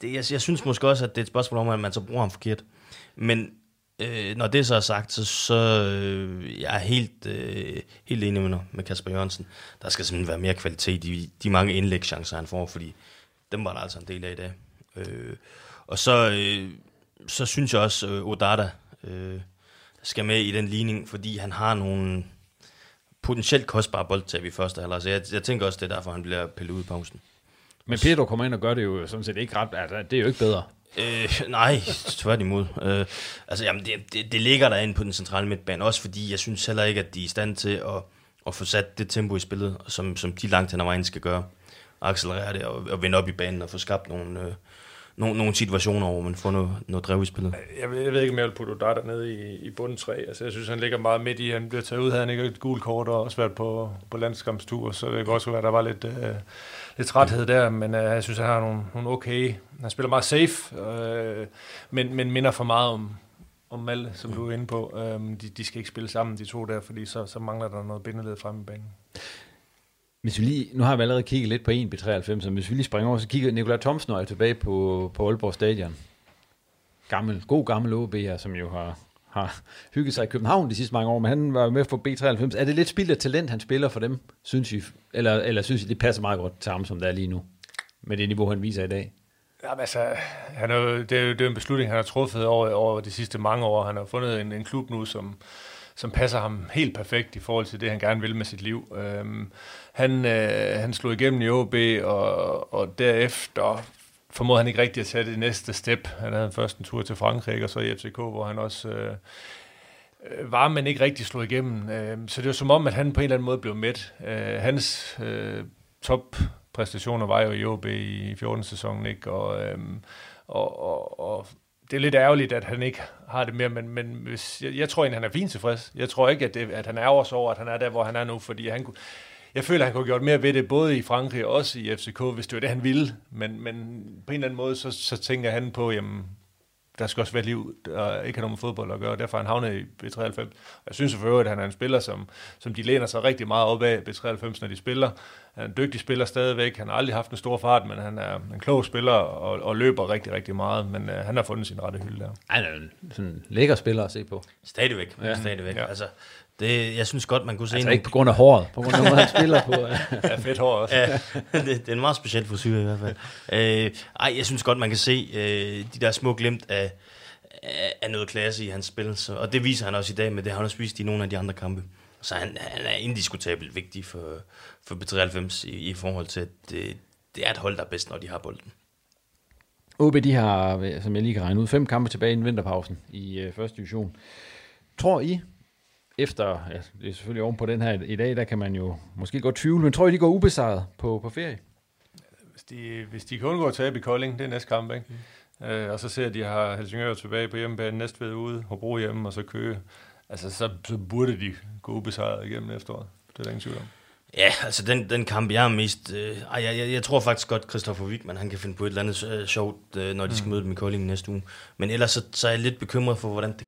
Speaker 4: det jeg, jeg synes måske også, at det er et spørgsmål om, at man så bruger ham forkert. Men øh, når det så er sagt, så, så øh, jeg er helt, øh, helt enig med, med Kasper Jørgensen. Der skal simpelthen være mere kvalitet i de mange indlægschancer, han får, fordi dem var der altså en del af i dag. Øh, og så, øh, så synes jeg også, øh, Odada øh, skal med i den ligning, fordi han har nogle potentielt kostbare boldtab i første halvleg. Så jeg, jeg tænker også, det er derfor, han bliver pillet ud i pausen.
Speaker 3: Men Pedro kommer ind og gør det jo sådan set ikke ret, altså det er jo ikke bedre.
Speaker 4: Øh, nej, tværtimod. Øh, altså, jamen, det, det, det ligger derinde på den centrale midtbane, også fordi jeg synes heller ikke, at de er i stand til at, at få sat det tempo i spillet, som, som de langt hen ad vejen skal gøre. Accelerere det og, og vende op i banen og få skabt nogle, øh, nogle, nogle situationer, hvor man får noget, noget drev i spillet.
Speaker 5: Jeg, ved, jeg ved ikke, om jeg vil putte Odata ned i, i bunden 3. Altså, jeg synes, han ligger meget midt i. Han bliver taget ud, havde han ikke et gult kort og også været på, på landskampstur, så det kan også være, at der var lidt, øh, lidt træthed der, men øh, jeg synes, han har nogle, nogle okay... Han spiller meget safe, øh, men, men minder for meget om, om Malte, som du er inde på. Øh, de, de skal ikke spille sammen, de to der, fordi så, så mangler der noget bindeled frem i banen.
Speaker 3: Hvis vi lige, nu har vi allerede kigget lidt på 1B93, så hvis vi lige springer over, så kigger Nikolaj Thomsen og tilbage på, på Aalborg Stadion. Gammel, god gammel OB'er, som jo har, har hygget sig i København de sidste mange år, men han var med for B93. Er det lidt spild af talent, han spiller for dem, synes I? Eller, eller synes I, det passer meget godt til ham, som det er lige nu? Med det niveau, han viser i dag?
Speaker 5: Jamen, altså, han er det, er jo, det er en beslutning, han har truffet over, over de sidste mange år. Han har fundet en, en klub nu, som, som passer ham helt perfekt i forhold til det, han gerne vil med sit liv. Øhm, han, øh, han slog igennem i OB, og, og derefter formåede han ikke rigtig at tage det næste step. Han havde først en tur til Frankrig, og så i FCK, hvor han også øh, øh, var, men ikke rigtig slog igennem. Øh, så det var som om, at han på en eller anden måde blev mæt. Øh, hans øh, toppræstationer var jo i OB i 14-sæsonen, ikke? Og, øh, og, og, og det er lidt ærgerligt, at han ikke har det mere, men, men hvis, jeg, jeg tror egentlig, han er fint tilfreds. Jeg tror ikke, at, det, at han er sig over, at han er der, hvor han er nu, fordi han kunne, jeg føler, at han kunne have gjort mere ved det, både i Frankrig og også i FCK, hvis det var det, han ville. Men, men på en eller anden måde, så, så tænker han på, jamen, der skal også være liv, der ikke har noget med fodbold at gøre, og derfor er han havnet i B93. Jeg synes selvfølgelig, at han er en spiller, som, som de læner sig rigtig meget op af B93, når de spiller. Han er en dygtig spiller stadigvæk, han har aldrig haft en stor fart, men han er en klog spiller og, og løber rigtig, rigtig meget, men uh, han har fundet sin rette hylde der.
Speaker 3: Han er en sådan lækker spiller at se på.
Speaker 4: Stadigvæk, ja. stadigvæk. Ja. Altså, det, jeg synes godt, man kunne se...
Speaker 3: Altså ikke på grund af håret, på grund af, hvad han spiller på.
Speaker 5: ja, fedt hår også. ja,
Speaker 4: det, det er en meget speciel frisyr i hvert fald. Øh, ej, jeg synes godt, man kan se øh, de der små glimt af, af noget klasse i hans spil. Så, og det viser han også i dag, men det har han også vist i nogle af de andre kampe. Så han, han er indiskutabelt vigtig for, for B93 i, i forhold til, at det, det er et hold, der er bedst, når de har bolden.
Speaker 3: OB, de har, som jeg lige kan regne ud, fem kampe tilbage i vinterpausen i øh, første division. Tror I, efter, ja, det er selvfølgelig oven på den her i dag, der kan man jo måske godt tvivle, men tror I, de går ubesejret på, på ferie?
Speaker 5: Hvis de, hvis de kan undgå at tabe i Kolding, det er næste kamp, ikke? Mm. Øh, og så ser de, har Helsingør tilbage på hjemmebane, ved ude, Hobro hjemme, og så Køge. Altså, så, så burde de gå ubesejret igennem efteråret. Det er der ingen tvivl om.
Speaker 4: Ja, altså den, den kamp, jeg er mest... Øh, jeg, jeg, jeg tror faktisk godt, Christoffer Wigman, han kan finde på et eller andet øh, sjovt, øh, når de skal mm. møde dem i Kolding næste uge. Men ellers så, så er jeg lidt bekymret for, hvordan det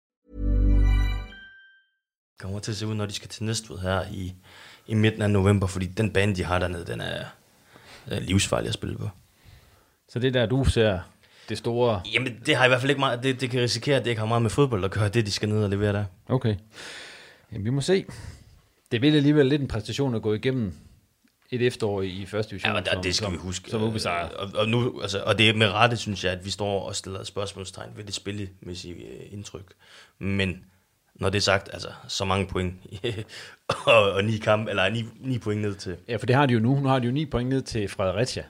Speaker 4: Kommer til at se ud, når de skal til Næstved her i, i midten af november, fordi den bane, de har dernede, den er, er livsfarlig at spille på.
Speaker 3: Så det der, du ser det store...
Speaker 4: Jamen, det har i hvert fald ikke meget, det, det kan risikere, at det ikke har meget med fodbold at gøre, det de skal ned og levere der.
Speaker 3: Okay. Jamen, vi må se. Det vil alligevel lidt en præstation at gå igennem et efterår i første division.
Speaker 4: Ja, og
Speaker 3: som,
Speaker 4: det skal
Speaker 3: som,
Speaker 4: vi huske.
Speaker 3: Som ubesejret.
Speaker 4: Og, og, nu, altså, og det er med rette, synes jeg, at vi står og stiller spørgsmålstegn ved det spillemæssige øh, indtryk. Men når det er sagt, altså så mange point og, og ni, kamp, eller ni, ni point ned til.
Speaker 3: Ja, for det har de jo nu. Nu har de jo ni point ned til Fredericia.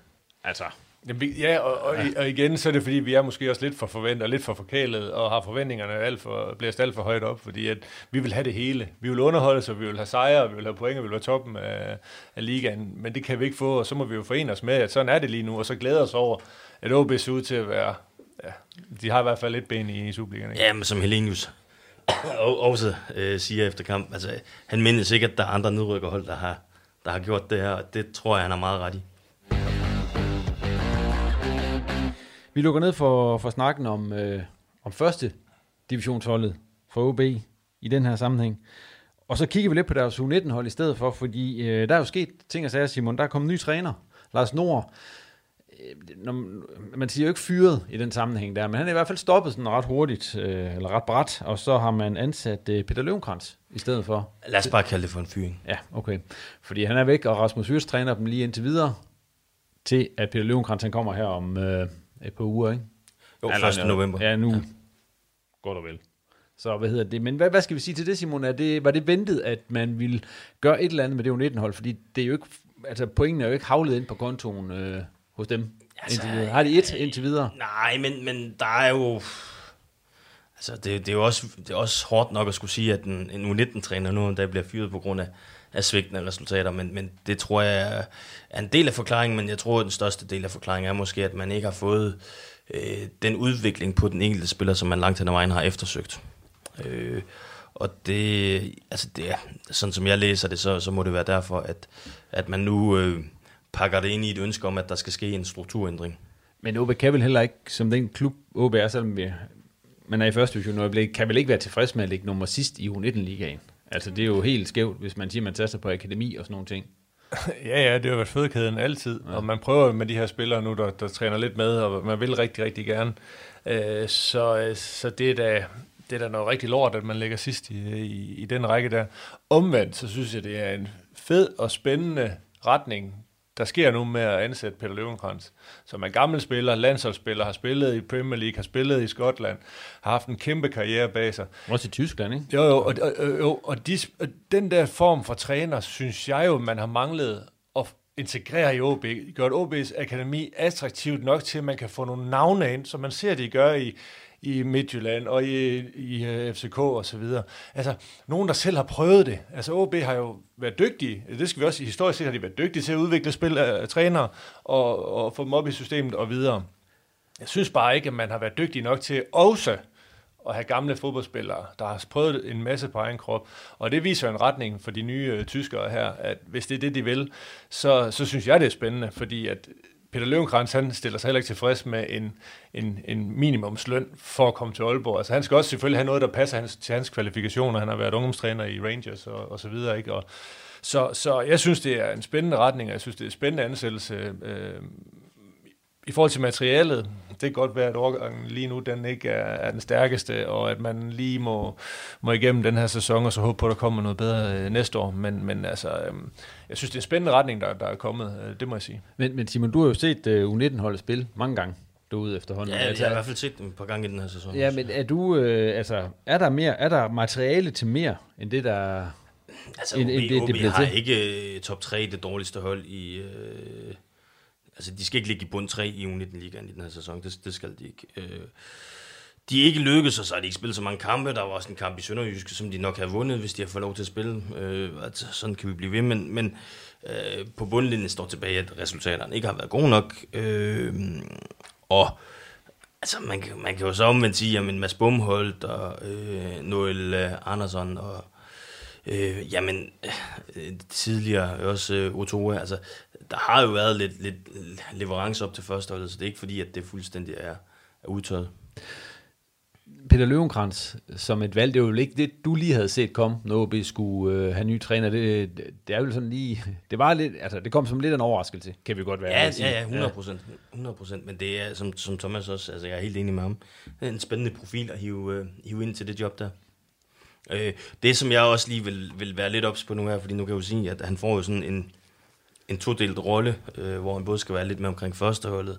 Speaker 3: Altså,
Speaker 5: Jamen, ja, og, og, og igen, så er det fordi, vi er måske også lidt for forventet og lidt for forkælet, og har forventningerne alt for, blæst alt for højt op, fordi at vi vil have det hele. Vi vil underholde så vi vil have sejre, vi vil have point, og vi vil være toppen af, af ligaen, men det kan vi ikke få, og så må vi jo forene os med, at sådan er det lige nu, og så glæder os over, at OB ser ud til at være, ja, de har i hvert fald lidt ben i, i Superligaen. ikke?
Speaker 4: Ja, men som Helenius og- også øh, siger efter kamp, altså han mindes ikke, at der er andre nedrykkerhold, der har, der har gjort det her, og det tror jeg, han har meget ret i.
Speaker 3: Vi lukker ned for, for snakken om, øh, om første divisionsholdet for OB i den her sammenhæng. Og så kigger vi lidt på deres U19-hold i stedet for, fordi øh, der er jo sket ting og sager, Simon. Der er kommet ny træner, Lars Nord. Øh, når, man siger jo ikke fyret i den sammenhæng der, men han er i hvert fald stoppet sådan ret hurtigt, øh, eller ret bræt, og så har man ansat øh, Peter Løvenkrantz i stedet for.
Speaker 4: Lad os bare kalde det for en fyring.
Speaker 3: Ja, okay. Fordi han er væk, og Rasmus Hyrs træner dem lige indtil videre, til at Peter Løvenkrantz han kommer her om øh, et par uger, ikke?
Speaker 4: Jo,
Speaker 3: Eller,
Speaker 4: 1. november.
Speaker 3: Ja, nu. Ja. Godt og vel. Så hvad hedder det? Men hvad, hvad skal vi sige til det, Simon? Er det, var det ventet, at man ville gøre et eller andet med det U19-hold? Fordi det er jo ikke, altså pointen er jo ikke havlet ind på kontoen øh, hos dem.
Speaker 4: Altså,
Speaker 3: indtil videre. Har de et indtil videre?
Speaker 4: Nej, men, men der er jo... Altså, det, det, er jo også, det er også hårdt nok at skulle sige, at en, en U19-træner nu der bliver fyret på grund af, af svigtende resultater, men, men det tror jeg er- en del af forklaringen, men jeg tror, at den største del af forklaringen er måske, at man ikke har fået øh, den udvikling på den enkelte spiller, som man langt hen ad vejen har eftersøgt. Øh, og det, altså det er, sådan som jeg læser det, så, så må det være derfor, at, at man nu øh, pakker det ind i et ønske om, at der skal ske en strukturændring.
Speaker 3: Men OB kan vel heller ikke, som den klub OB er, selvom vi, man er i første division nu, kan vel ikke være tilfreds med at ligge nummer sidst i U19-ligaen. Altså det er jo helt skævt, hvis man siger, at man taster på akademi og sådan nogle ting.
Speaker 5: Ja, ja, det har jo været fødekæden altid, ja. og man prøver med de her spillere nu, der, der træner lidt med, og man vil rigtig, rigtig gerne. Øh, så, øh, så det er da, det er da noget rigtig lort, at man ligger sidst i, i, i den række der. Omvendt, så synes jeg, det er en fed og spændende retning, der sker nu med at ansætte Peter Løvenkrantz, som er gammel spiller, landsholdsspiller, har spillet i Premier League, har spillet i Skotland, har haft en kæmpe karriere bag sig.
Speaker 3: Også i Tyskland, ikke?
Speaker 5: Jo, jo, og, og, jo, og, de, og den der form for træner, synes jeg jo, man har manglet at integrere i OB. Gjort OB's akademi attraktivt nok til, at man kan få nogle navne ind, som man ser, de gør i, i Midtjylland og i, i øh, FCK og så videre. Altså, nogen, der selv har prøvet det. Altså, OB har jo været dygtige, det skal vi også, historisk set har de været dygtige til at udvikle spil af trænere og, og få dem op i systemet og videre. Jeg synes bare ikke, at man har været dygtig nok til også at have gamle fodboldspillere, der har prøvet en masse på egen krop. Og det viser en retning for de nye øh, tyskere her, at hvis det er det, de vil, så, så synes jeg, det er spændende, fordi at Peter Løvenkrantz, han stiller sig heller ikke tilfreds med en, en, en minimumsløn for at komme til Aalborg. Altså han skal også selvfølgelig have noget, der passer hans, til hans kvalifikationer. Han har været ungdomstræner i Rangers og, og så videre, ikke? Og, så, så jeg synes, det er en spændende retning, og jeg synes, det er en spændende ansættelse. Øh, i forhold til materialet, det kan godt være, at overgangen lige nu den ikke er, er den stærkeste, og at man lige må, må igennem den her sæson, og så håbe på, at der kommer noget bedre øh, næste år. Men, men altså, øh, jeg synes, det er en spændende retning, der, der er kommet. Øh, det må jeg sige.
Speaker 3: Men, men Simon, du har jo set uh, U19-holdet spille mange gange derude efterhånden.
Speaker 4: Ja, jeg har i hvert fald set dem et par gange i den her sæson.
Speaker 3: Ja, men er du, øh, altså, er der mere, er der materiale til mere, end det, der...
Speaker 4: Altså,
Speaker 3: end,
Speaker 4: OB,
Speaker 3: end det,
Speaker 4: OB
Speaker 3: det
Speaker 4: har
Speaker 3: til?
Speaker 4: ikke øh, top 3 det dårligste hold i... Øh, altså, de skal ikke ligge i bund 3 i U19-ligaen i den her sæson. Det, det skal de ikke. Øh, de er ikke lykkedes, og så har de ikke spillet så mange kampe. Der var også en kamp i Sønderjysk, som de nok har vundet, hvis de har fået lov til at spille. Øh, altså, sådan kan vi blive ved, men, men øh, på bundlinjen står tilbage, at resultaterne ikke har været gode nok. Øh, og altså, man, man kan jo så omvendt sige, at Mads Bumholdt og øh, Noel øh, Andersson og Øh, jamen, øh, tidligere også øh, Otto, altså, der har jo været lidt, lidt leverance op til førsteholdet, så det er ikke fordi, at det fuldstændig er, er udtøjet.
Speaker 3: Peter Løvenkrantz som et valg, det var jo ikke det, du lige havde set komme, når OB skulle øh, have ny træner. Det, det er jo sådan lige, det var lidt, altså det kom som lidt en overraskelse, kan vi godt være.
Speaker 4: Ja, ja, ja, 100 procent. 100 procent, men det er, som, som Thomas også, altså jeg er helt enig med ham, er en spændende profil at hive, øh, hive ind til det job der. Øh, det, som jeg også lige vil, vil være lidt ops på nu her, fordi nu kan jeg jo sige, at han får jo sådan en, en todelt rolle, øh, hvor han både skal være lidt med omkring førsteholdet,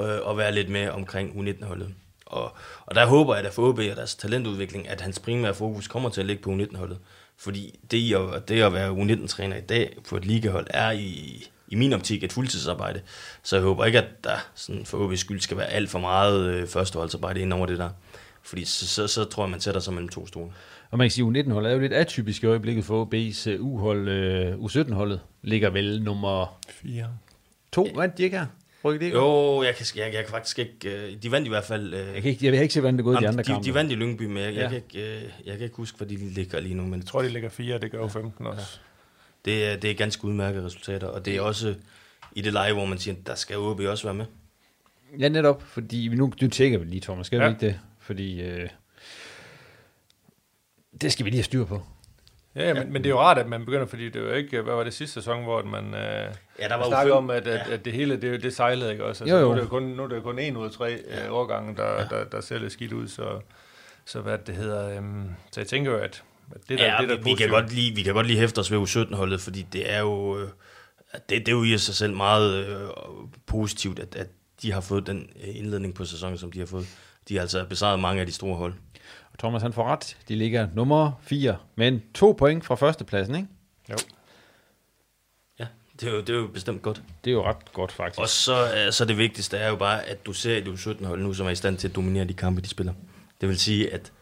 Speaker 4: øh, og være lidt med omkring U19-holdet. Og, og der håber jeg, at for OB og deres talentudvikling, at hans primære fokus kommer til at ligge på U19-holdet. Fordi det at, det at være U19-træner i dag på et ligahold er i, i min optik et fuldtidsarbejde. Så jeg håber ikke, at der sådan for OB's skyld skal være alt for meget øh, førsteholdsarbejde ind over det der. Fordi så, så, så tror jeg, man sætter sig mellem to stole.
Speaker 3: Og man kan sige, at U19-holdet er jo lidt atypisk i øjeblikket for OB's uh, U-hold. Uh, U17-holdet ligger vel nummer...
Speaker 5: 4.
Speaker 3: To, vandt de ikke her? Rykker de ikke?
Speaker 4: Jo, jeg kan, jeg, jeg kan faktisk ikke... Uh, de vandt i hvert fald...
Speaker 3: Jeg, kan ikke, jeg vil ikke se, hvordan det går i de andre
Speaker 4: de,
Speaker 3: kampe.
Speaker 4: De vandt i Lyngby, men jeg, ja. jeg, kan ikke, jeg kan ikke huske, hvad de ligger lige nu. Men
Speaker 5: jeg tror, de ligger 4, det gør jo 15 også.
Speaker 4: Ja. Det, er, det er ganske udmærkede resultater, og det er også i det leje, hvor man siger, der skal OB også være med.
Speaker 3: Ja, netop, fordi nu, nu tjekker vi lige, Thomas, skal ja. vi ikke det? Fordi... Uh, det skal vi lige have styr på.
Speaker 5: Ja, ja. Men, men det er jo rart, at man begynder, fordi det var ikke, hvad var det sidste sæson, hvor man øh, ja, der var snakkede om, at, at, ja. at det hele, det, det sejlede ikke også. Altså, jo, jo. Nu, er det kun, nu er det kun en ud af tre ja. øh, årgange, der, ja. der, der ser lidt skidt ud, så, så hvad det hedder, øhm, så jeg tænker jo, at, at det der,
Speaker 4: ja,
Speaker 5: det der
Speaker 4: vi, vi, kan godt lige, vi kan godt lige hæfte os ved U17-holdet, fordi det er jo, øh, det, det er jo i sig selv meget øh, positivt, at, at de har fået den øh, indledning på sæsonen, som de har fået. De har altså besejret mange af de store hold.
Speaker 3: Og Thomas han får ret. De ligger nummer 4, men to point fra førstepladsen, ikke?
Speaker 5: Jo.
Speaker 4: Ja, det er, jo, det er jo bestemt godt.
Speaker 3: Det er jo ret godt, faktisk.
Speaker 4: Og så, så det vigtigste er jo bare, at du ser et U17-hold nu, som er i stand til at dominere de kampe, de spiller. Det vil sige, at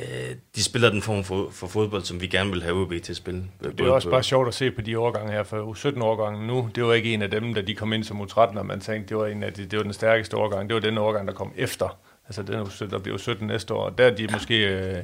Speaker 4: øh, de spiller den form for, for fodbold, som vi gerne vil have OB til at spille.
Speaker 5: Det er også bare sjovt at se på de årgange her, for U17-årgangen nu, det var ikke en af dem, da de kom ind som U13, og man tænkte, det var, en af de, det var den stærkeste årgang. Det var den årgang, der kom efter Altså, den er, der bliver 17 næste år, der er de måske øh,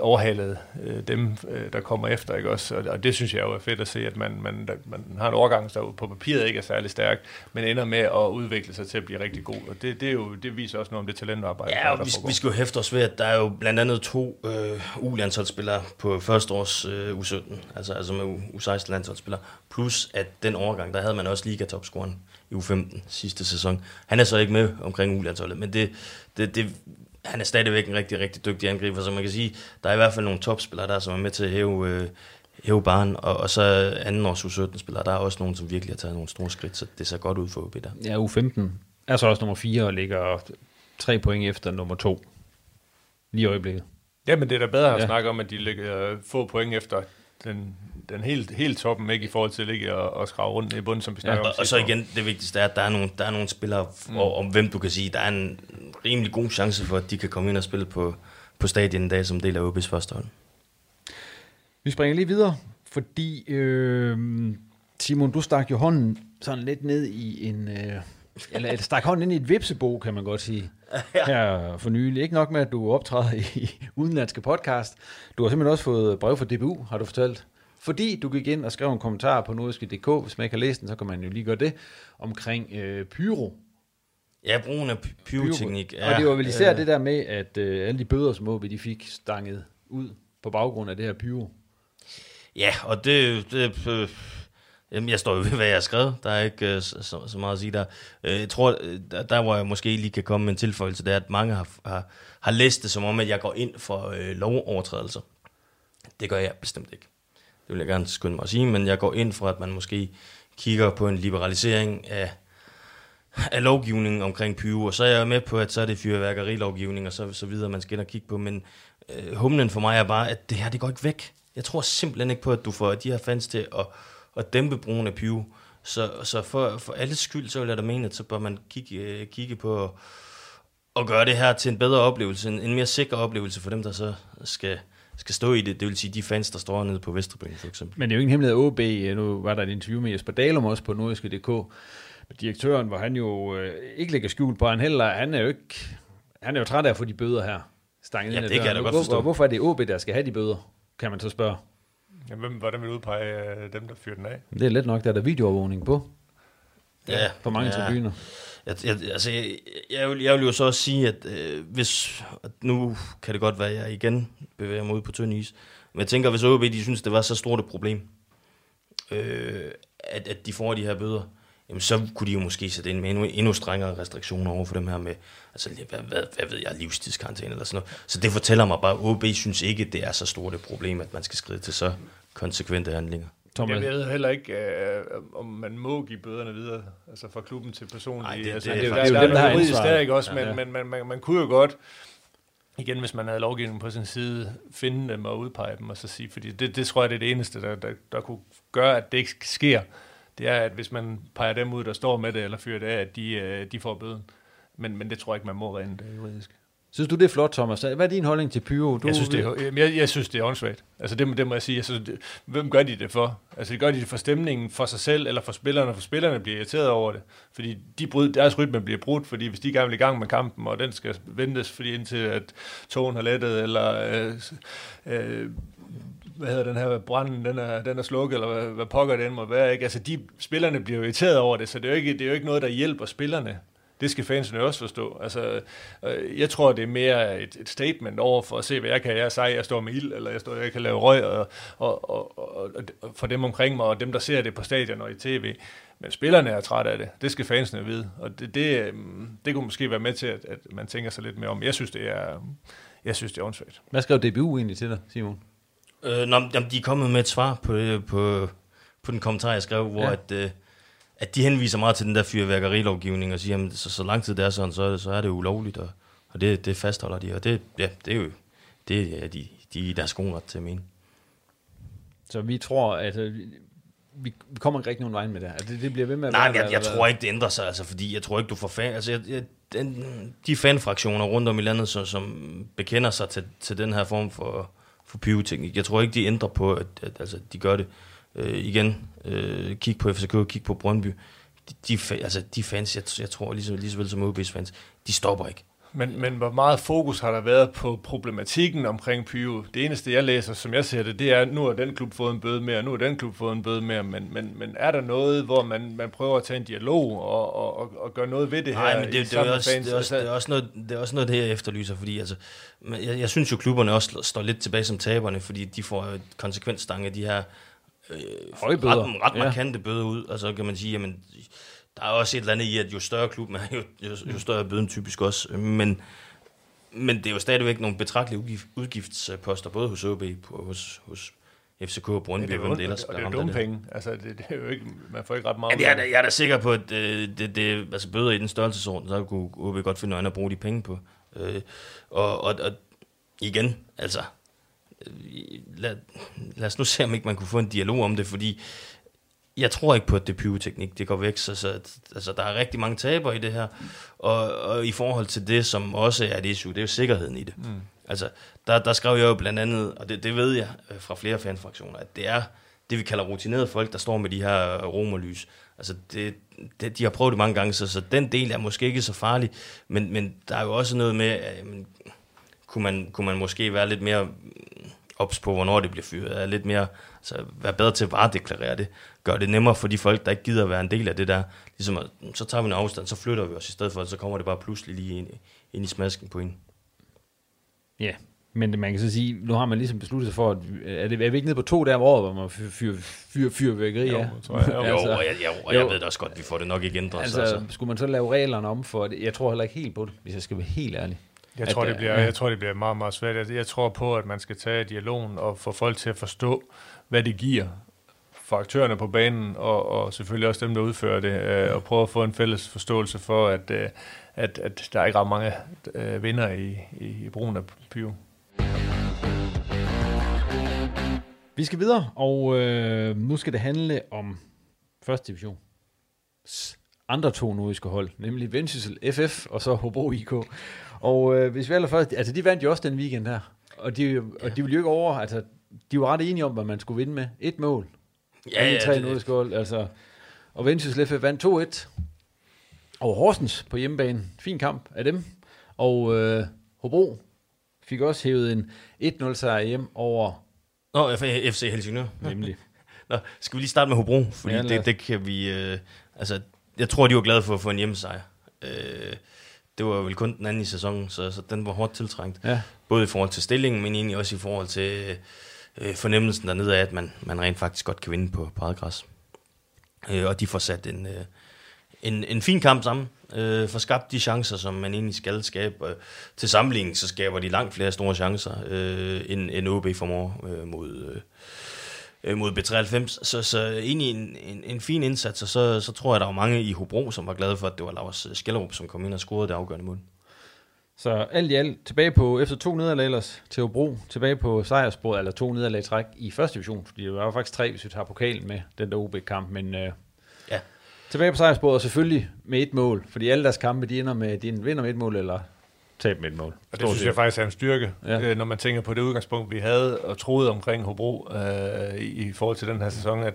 Speaker 5: overhalet øh, dem, øh, der kommer efter, ikke også? Og, og det synes jeg jo er fedt at se, at man, man, der, man har en overgang, der på papiret ikke er særlig stærk, men ender med at udvikle sig til at blive rigtig god. Og det, det, er jo, det viser også noget om det talentarbejde,
Speaker 4: ja,
Speaker 5: der, der
Speaker 4: vi, vi skal jo hæfte os ved, at der er jo blandt andet to øh, U-landsholdsspillere på første års øh, U17, altså, altså med U16-landsholdsspillere, plus at den overgang, der havde man også ligatopscoren i U15 sidste sæson. Han er så ikke med omkring U-landsholdet, men det, det, det, han er stadigvæk en rigtig, rigtig dygtig angriber, så man kan sige, der er i hvert fald nogle topspillere der, som er med til at hæve, øh, hæve barn, og, og så anden års U17-spillere, der er også nogen, som virkelig har taget nogle store skridt, så det ser godt ud for OB der.
Speaker 3: Ja, U15 er så også nummer 4 og ligger tre point efter nummer 2 lige i øjeblikket.
Speaker 5: Ja, men det er da bedre at ja. snakke om, at de ligger få point efter den, den helt, helt toppen, ikke i forhold til ikke at, at skrave rundt i bunden, som vi snakker
Speaker 4: ja,
Speaker 5: om.
Speaker 4: Og så igen, det vigtigste er, at der er nogle, der er nogle spillere, mm. og, om hvem du kan sige, der er en rimelig god chance for, at de kan komme ind og spille på, på stadion en dag som del af OB's første hold.
Speaker 3: Vi springer lige videre, fordi øh, Simon, du stak jo hånden sådan lidt ned i en... Øh, eller, eller stak hånden ind i et vipsebo, kan man godt sige, ja. her for nylig. Ikke nok med, at du optræder i udenlandske podcast. Du har simpelthen også fået brev fra DBU, har du fortalt. Fordi du gik ind og skrev en kommentar på nordiske.dk, hvis man ikke har læst den, så kan man jo lige gøre det, omkring øh, pyro.
Speaker 4: Ja, brugen af pyroteknik. Ja,
Speaker 3: og det var vel især øh, det der med, at øh, alle de bøder, som OB, de fik stanget ud på baggrund af det her pyro.
Speaker 4: Ja, og det, det øh, Jamen, jeg står jo ved, hvad jeg har skrevet. Der er ikke uh, så, så meget at sige der. Uh, jeg tror, der, der hvor jeg måske lige kan komme med en tilføjelse, det er, at mange har, har, har læst det som om, at jeg går ind for uh, lovovertrædelser. Det gør jeg bestemt ikke. Det vil jeg gerne skynde mig at sige, men jeg går ind for, at man måske kigger på en liberalisering af, af lovgivningen omkring pyro, og så er jeg med på, at så er det fyrværkerilovgivning og så, så videre, man skal ind og kigge på, men øh, humlen for mig er bare, at det her, det går ikke væk. Jeg tror simpelthen ikke på, at du får de her fans til at at dæmpe brugen af pyro. Så, så for, for alles skyld, så vil jeg da mene, at så bør man kigge, øh, kigge på at, at gøre det her til en bedre oplevelse, en, en mere sikker oplevelse for dem, der så skal, skal stå i det. Det vil sige de fans, der står nede på Vesterbyen for eksempel.
Speaker 3: Men det er jo ingen hemmelighed OB. Nu var der et interview med Jesper Dalum også på nordiske.dk. Direktøren, hvor han jo øh, ikke lægger skjul på, han heller, han er jo ikke, han er jo træt af at få de bøder her.
Speaker 4: Stanget ja, det kan jeg da godt forstå.
Speaker 3: Hvor, hvorfor er det OB, der skal have de bøder, kan man så spørge?
Speaker 5: Ja, hvem, hvordan vil du udpege uh, dem, der fyrer den af?
Speaker 3: Det er let nok, der er der videoovervågning på.
Speaker 4: Ja,
Speaker 3: på mange
Speaker 4: ja.
Speaker 3: tribuner.
Speaker 4: Jeg, jeg, altså, jeg, jeg, vil, jeg vil jo så også sige, at øh, hvis, at nu kan det godt være, at jeg igen bevæger mig ud på tynd is, men jeg tænker, hvis OB de synes, det var så stort et problem, øh, at, at de får de her bøder, jamen så kunne de jo måske sætte ind med endnu, endnu strengere restriktioner over for dem her med, altså hvad, hvad, hvad ved jeg, livstidskarantæne eller sådan noget. Så det fortæller mig bare, at OB synes ikke, det er så stort et problem, at man skal skride til så konsekvente handlinger.
Speaker 5: Thomas. Jeg ved heller ikke, øh, om man må give bøderne videre, altså fra klubben til personen.
Speaker 4: Nej, det-
Speaker 5: altså,
Speaker 4: det er
Speaker 5: det,
Speaker 4: det er jo
Speaker 5: der,
Speaker 4: dem, der har ansvaret.
Speaker 5: der, ikke også? Men,
Speaker 4: Ja.
Speaker 5: men man, man, man kunne jo godt, igen, hvis man havde lovgivningen på sin side, finde dem og udpege dem, og så sige, fordi det, det tror jeg, det er det eneste, der, der, der kunne gøre, at det ikke sker. Det er, at hvis man peger dem ud, der står med det, eller fyrer det af, at de, øh, de får bøden. Men, men det tror jeg ikke, man må rent øh, juridisk.
Speaker 3: Synes du, det er flot, Thomas? Hvad er din holdning til Pyro? Du,
Speaker 5: Jeg synes, det er, jeg, jeg synes, det er åndssvagt. Altså, det, det må jeg sige. Jeg synes, det, hvem gør de det for? Altså, gør de det for stemningen, for sig selv, eller for spillerne? For spillerne bliver irriteret over det. Fordi de bryd, deres rytme bliver brudt, fordi hvis de gerne vil i gang med kampen, og den skal ventes, fordi indtil at togen har lettet, eller øh, øh, hvad hedder den her branden, den er, den er slukket, eller hvad, hvad pokker den må være, ikke? Altså, de spillerne bliver irriteret over det, så det er jo ikke, det er jo ikke noget, der hjælper spillerne. Det skal fansene også forstå. Altså, øh, jeg tror, det er mere et, et statement over for at se, hvad jeg kan. Jeg sige, jeg står med ild, eller jeg, står, jeg kan lave røg, og, og, og, og, og for dem omkring mig, og dem, der ser det på stadion og i tv. Men spillerne er trætte af det. Det skal fansene vide. Og det, det, øh, det kunne måske være med til, at, at man tænker sig lidt mere om. Jeg synes, det er, jeg synes, det er åndssvagt.
Speaker 3: Hvad skrev DBU egentlig til dig, Simon?
Speaker 4: Øh, nå, jamen, de er kommet med et svar på, øh, på, på den kommentar, jeg skrev, hvor
Speaker 3: ja.
Speaker 4: at, øh, at de henviser meget til den der fyrværkerilovgivning og siger, at så, så lang tid det er sådan, så, så er det ulovligt, og, og det, det fastholder de, og det, ja, det er jo det er de, de er deres gode ret til at mene.
Speaker 3: Så vi tror, at øh, vi, vi kommer ikke rigtig nogen vej med det her. Altså, det, det bliver ved med at
Speaker 4: Nej,
Speaker 3: være
Speaker 4: jeg, jeg
Speaker 3: eller
Speaker 4: tror ikke, det ændrer sig, altså, fordi jeg tror ikke, du får fan... Altså, jeg, jeg, den, de fanfraktioner rundt om i landet, som, som bekender sig til, til den her form for, for pyroteknik, jeg tror ikke, de ændrer på, at, at altså, de gør det. Øh, igen, øh, kig på FCK, kig på Brøndby. De, de, altså, de fans, jeg, jeg tror, lige så, lige så vel som OB's fans, de stopper ikke.
Speaker 5: Men, men hvor meget fokus har der været på problematikken omkring Pyro? Det eneste, jeg læser, som jeg ser det, det er, at nu har den klub fået en bøde mere, og nu har den klub fået en bøde mere, men, men, men er der noget, hvor man, man prøver at tage en dialog og, og, og, og gøre noget ved det her?
Speaker 4: Nej, men det, det, er også,
Speaker 5: fans?
Speaker 4: det, er også, det, er også noget, det er også noget, det jeg efterlyser, fordi altså, men jeg, jeg synes jo, klubberne også står lidt tilbage som taberne, fordi de får et konsekvensstang af de her
Speaker 3: Høje bøder.
Speaker 4: ret, ret
Speaker 3: Ja.
Speaker 4: markante bøder ud, og så kan man sige, jamen, der er også et eller andet i, at jo større klubben er, jo, jo, jo større er bøden typisk også, men, men det er jo stadigvæk nogle betragtelige udgift, udgiftsposter, både hos OB, på, hos, hos FCK og
Speaker 5: Ja,
Speaker 4: Brøndby,
Speaker 5: det
Speaker 4: hvem det ellers
Speaker 5: det, og det er jo dumme
Speaker 4: det.
Speaker 5: penge. Altså, det, det, er jo ikke, man får ikke ret meget
Speaker 4: Ja, jeg, er, da- jeg er da sikker på, at øh, det, det, altså bøder i den størrelsesorden, så kunne OB godt finde øjne at bruge de penge på. Øh, og, og, og igen, altså, øh, lad, lad os nu se, om ikke man kunne få en dialog om det, fordi jeg tror ikke på, at det pyroteknik, det går væk, så, så altså, der er rigtig mange taber i det her, og, og i forhold til det, som også er et issue, det er jo sikkerheden i det.
Speaker 5: Mm.
Speaker 4: Altså, der, der skrev jeg jo blandt andet, og det, det ved jeg øh, fra flere fanfraktioner, at det er det, vi kalder rutinerede folk, der står med de her øh, romerlys. Altså, det, det, de har prøvet det mange gange, så, så den del er måske ikke så farlig, men, men der er jo også noget med, at, jamen, kunne, man, kunne man måske være lidt mere mm, ops på, hvornår det bliver fyret, er lidt mere, altså være bedre til at varedeklarere det, gør det nemmere for de folk, der ikke gider at være en del af det der, ligesom at, så tager vi en afstand, så flytter vi os i stedet for, så kommer det bare pludselig lige ind, i- ind i smasken på en.
Speaker 3: Ja, men man kan så sige, nu har man ligesom besluttet sig for, at er, det, er vi ikke nede på to der om året, hvor man fyr, fyr, fyr, fyrværkeri
Speaker 4: Jo,
Speaker 3: af?
Speaker 4: tror jeg. Jo, og jeg- jeg- og jeg ved da også godt, vi får det nok ikke ændret,
Speaker 3: Altså,
Speaker 4: så-
Speaker 3: altså,
Speaker 4: så.
Speaker 3: skulle man så lave reglerne om for det? Jeg tror heller ikke helt på det, hvis jeg skal være helt ærlig.
Speaker 5: Jeg
Speaker 3: At
Speaker 5: tror, det
Speaker 3: der-
Speaker 5: bliver,
Speaker 3: ja.
Speaker 5: jeg tror, det bliver meget, meget svært. Jeg, jeg tror på, at man skal tage dialogen og få folk til at forstå, hvad det giver for aktørerne på banen, og, og selvfølgelig også dem, der udfører det, øh, og prøve at få en fælles forståelse for, at, øh, at, at der er ikke ret mange øh, vinder i, i, i brugen af pyro.
Speaker 3: Vi skal videre, og øh, nu skal det handle om første division. Andre to nordiske hold, nemlig Vendsyssel FF og så Hobro IK. Og øh, hvis vi allerførst, altså de vandt jo også den weekend her, og de, og de ville jo ikke over, altså de var ret enige om, hvad man skulle vinde med. Et mål.
Speaker 4: Ja, ja,
Speaker 3: tre nordiske hold, altså. Og Vendsyssel FF vandt 2-1 over Horsens på hjemmebane. Fin kamp af dem. Og øh, Hobro fik også hævet en 1-0 sejr hjem over
Speaker 4: Nå, FC Helsingør.
Speaker 3: Nemlig.
Speaker 4: Nå, skal vi lige starte med Hobro? Fordi
Speaker 3: Ja,
Speaker 4: ja, det, det kan vi... Øh, altså, jeg tror, de var glade for at få en hjemmesejr. Øh, det var vel kun den anden i sæsonen, så, så den var hårdt tiltrængt.
Speaker 3: Ja.
Speaker 4: Både i forhold til stillingen, men egentlig også i forhold til øh, fornemmelsen dernede af, at man, man rent faktisk godt kan vinde på, på eget græs. Øh, og de får sat en, øh, en, en fin kamp sammen, øh, får skabt de chancer, som man egentlig skal skabe. Øh, til sammenligning, så skaber de langt flere store chancer, øh, end, end OB formår øh, mod, øh, mod B93. Så, så egentlig en, en, en fin indsats, og så, så tror jeg, der var mange i Hobro, som var glade for, at det var Lars Skellerup, som kom ind og scorede det afgørende mål.
Speaker 3: Så alt i alt tilbage på, efter to nederlag ellers til Hobro, tilbage på sejrsbordet, eller to nederlag i træk i første division, fordi det var faktisk tre, hvis vi tager pokalen med, den der OB-kamp, men øh,
Speaker 4: ja.
Speaker 3: tilbage på sejrsbordet, selvfølgelig med et mål, fordi alle deres kampe, de ender med, de vinder med et mål, eller taber med et mål.
Speaker 5: Og det synes jeg faktisk er en styrke,
Speaker 3: Ja.
Speaker 5: ja. når man tænker på det udgangspunkt, vi havde og troede omkring Hobro øh, i, forhold til den her sæson, at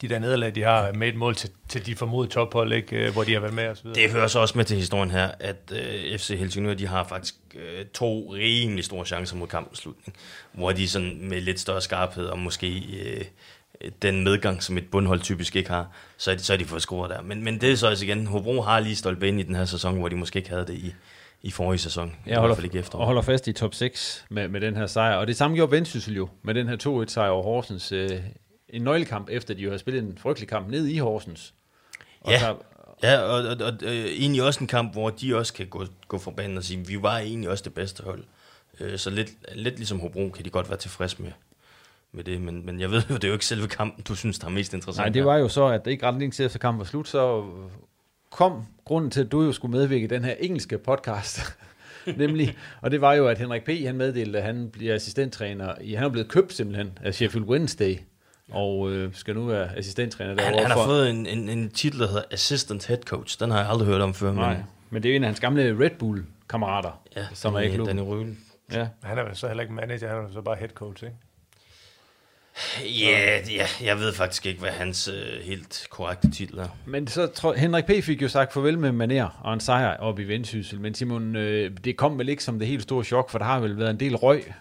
Speaker 5: de der nederlag, de har med et mål til, til de formodede tophold, ikke, øh, hvor de har været med osv.
Speaker 4: Det hører så også med til historien her, at øh, FC Helsingør, de har faktisk øh, to rimelig store chancer mod kampens slutning, hvor de sådan med lidt større skarphed og måske øh, den medgang, som et bundhold typisk ikke har, så er de, så er de fået scoret der. Men, men det er så også igen, Hobro har lige stolpet ind i den her sæson, hvor de måske ikke havde det i, i forrige sæson.
Speaker 3: Jeg
Speaker 4: I hvert fald ikke
Speaker 3: holder,
Speaker 4: efter.
Speaker 3: og holder fast i top 6 med, med den her sejr. Og det samme gjorde Vendsyssel jo med den her 2-1 sejr over Horsens. Øh, en nøglekamp, efter de jo havde spillet en frygtelig kamp ned i Horsens. Og
Speaker 4: Ja,
Speaker 3: så-
Speaker 4: ja og, og, og øh, egentlig også en kamp, hvor de også kan gå, gå banen og sige, vi var egentlig også det bedste hold. Øh, så lidt, lidt ligesom Hobro kan de godt være tilfreds med, med det, men, men jeg ved jo, det er jo ikke selve kampen, du synes, der er mest interessant.
Speaker 3: Nej, det var jo så, at det ikke ret længe til efter kampen var slut, så kom grunden til, at du jo skulle medvirke i den her engelske podcast. Nemlig, og det var jo, at Henrik P. han meddelte, at han bliver assistenttræner. I, han er blevet købt simpelthen af Sheffield Wednesday, og øh, skal nu være assistenttræner
Speaker 4: Han,
Speaker 3: derovre.
Speaker 4: han har
Speaker 3: for-
Speaker 4: fået en, en, en titel, der hedder Assistant Head Coach. Den har jeg aldrig hørt om før.
Speaker 3: Nej,
Speaker 4: Men,
Speaker 3: men det er en af hans gamle Red Bull-kammerater,
Speaker 4: ja,
Speaker 3: som er i
Speaker 4: Danny-
Speaker 3: klubben.
Speaker 4: Danny Røhl.
Speaker 3: Ja.
Speaker 5: Han er vel så heller ikke manager, han er så bare head coach, ikke?
Speaker 4: Ja, ja, jeg ved faktisk ikke, hvad hans øh, helt korrekte titel er.
Speaker 3: Men så tror Henrik P. fik jo sagt farvel med Maner og en sejr op i Vendsyssel, men Simon, øh, det kom vel ikke som det helt store chok, for der har vel været en del røg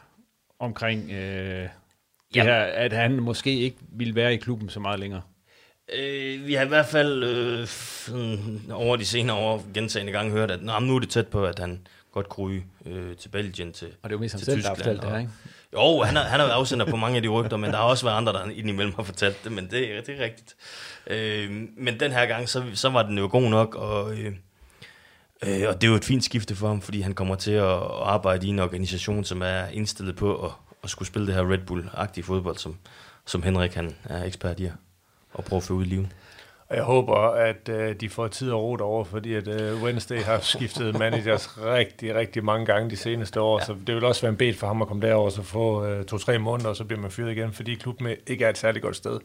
Speaker 3: omkring øh, det her, at han måske ikke ville være i klubben så meget længere.
Speaker 4: Øh, vi har i hvert fald øh, sådan, over de senere år gentagende gange hørt, at nå, nu er det tæt på, at han godt kunne ryge øh, til Belgien til
Speaker 3: Og det er jo mest ham selv, der har fortalt det her, ikke?
Speaker 4: Jo, han har, han har været afsender på mange af de rygter, men der har også været andre, der indimellem har fortalt det, men det, er- det er rigtigt. Øh, men den her gang, så, så var den jo god nok, og, øh, øh, og det er jo et fint skifte for ham, fordi han kommer til at, at arbejde i en organisation, som er indstillet på at, at skulle spille det her Red Bull-agtige fodbold, som, som Henrik han er ekspert i, og prøve at få ud i livet.
Speaker 5: Og jeg håber, at øh, de får tid og ro derovre, fordi at øh, Wednesday har skiftet managers rigtig, rigtig mange gange de seneste år, ja. så det vil også være en bed for ham at komme derover og så få øh, to-tre måneder, og så bliver man fyret igen, fordi klubben ikke er et særligt godt sted.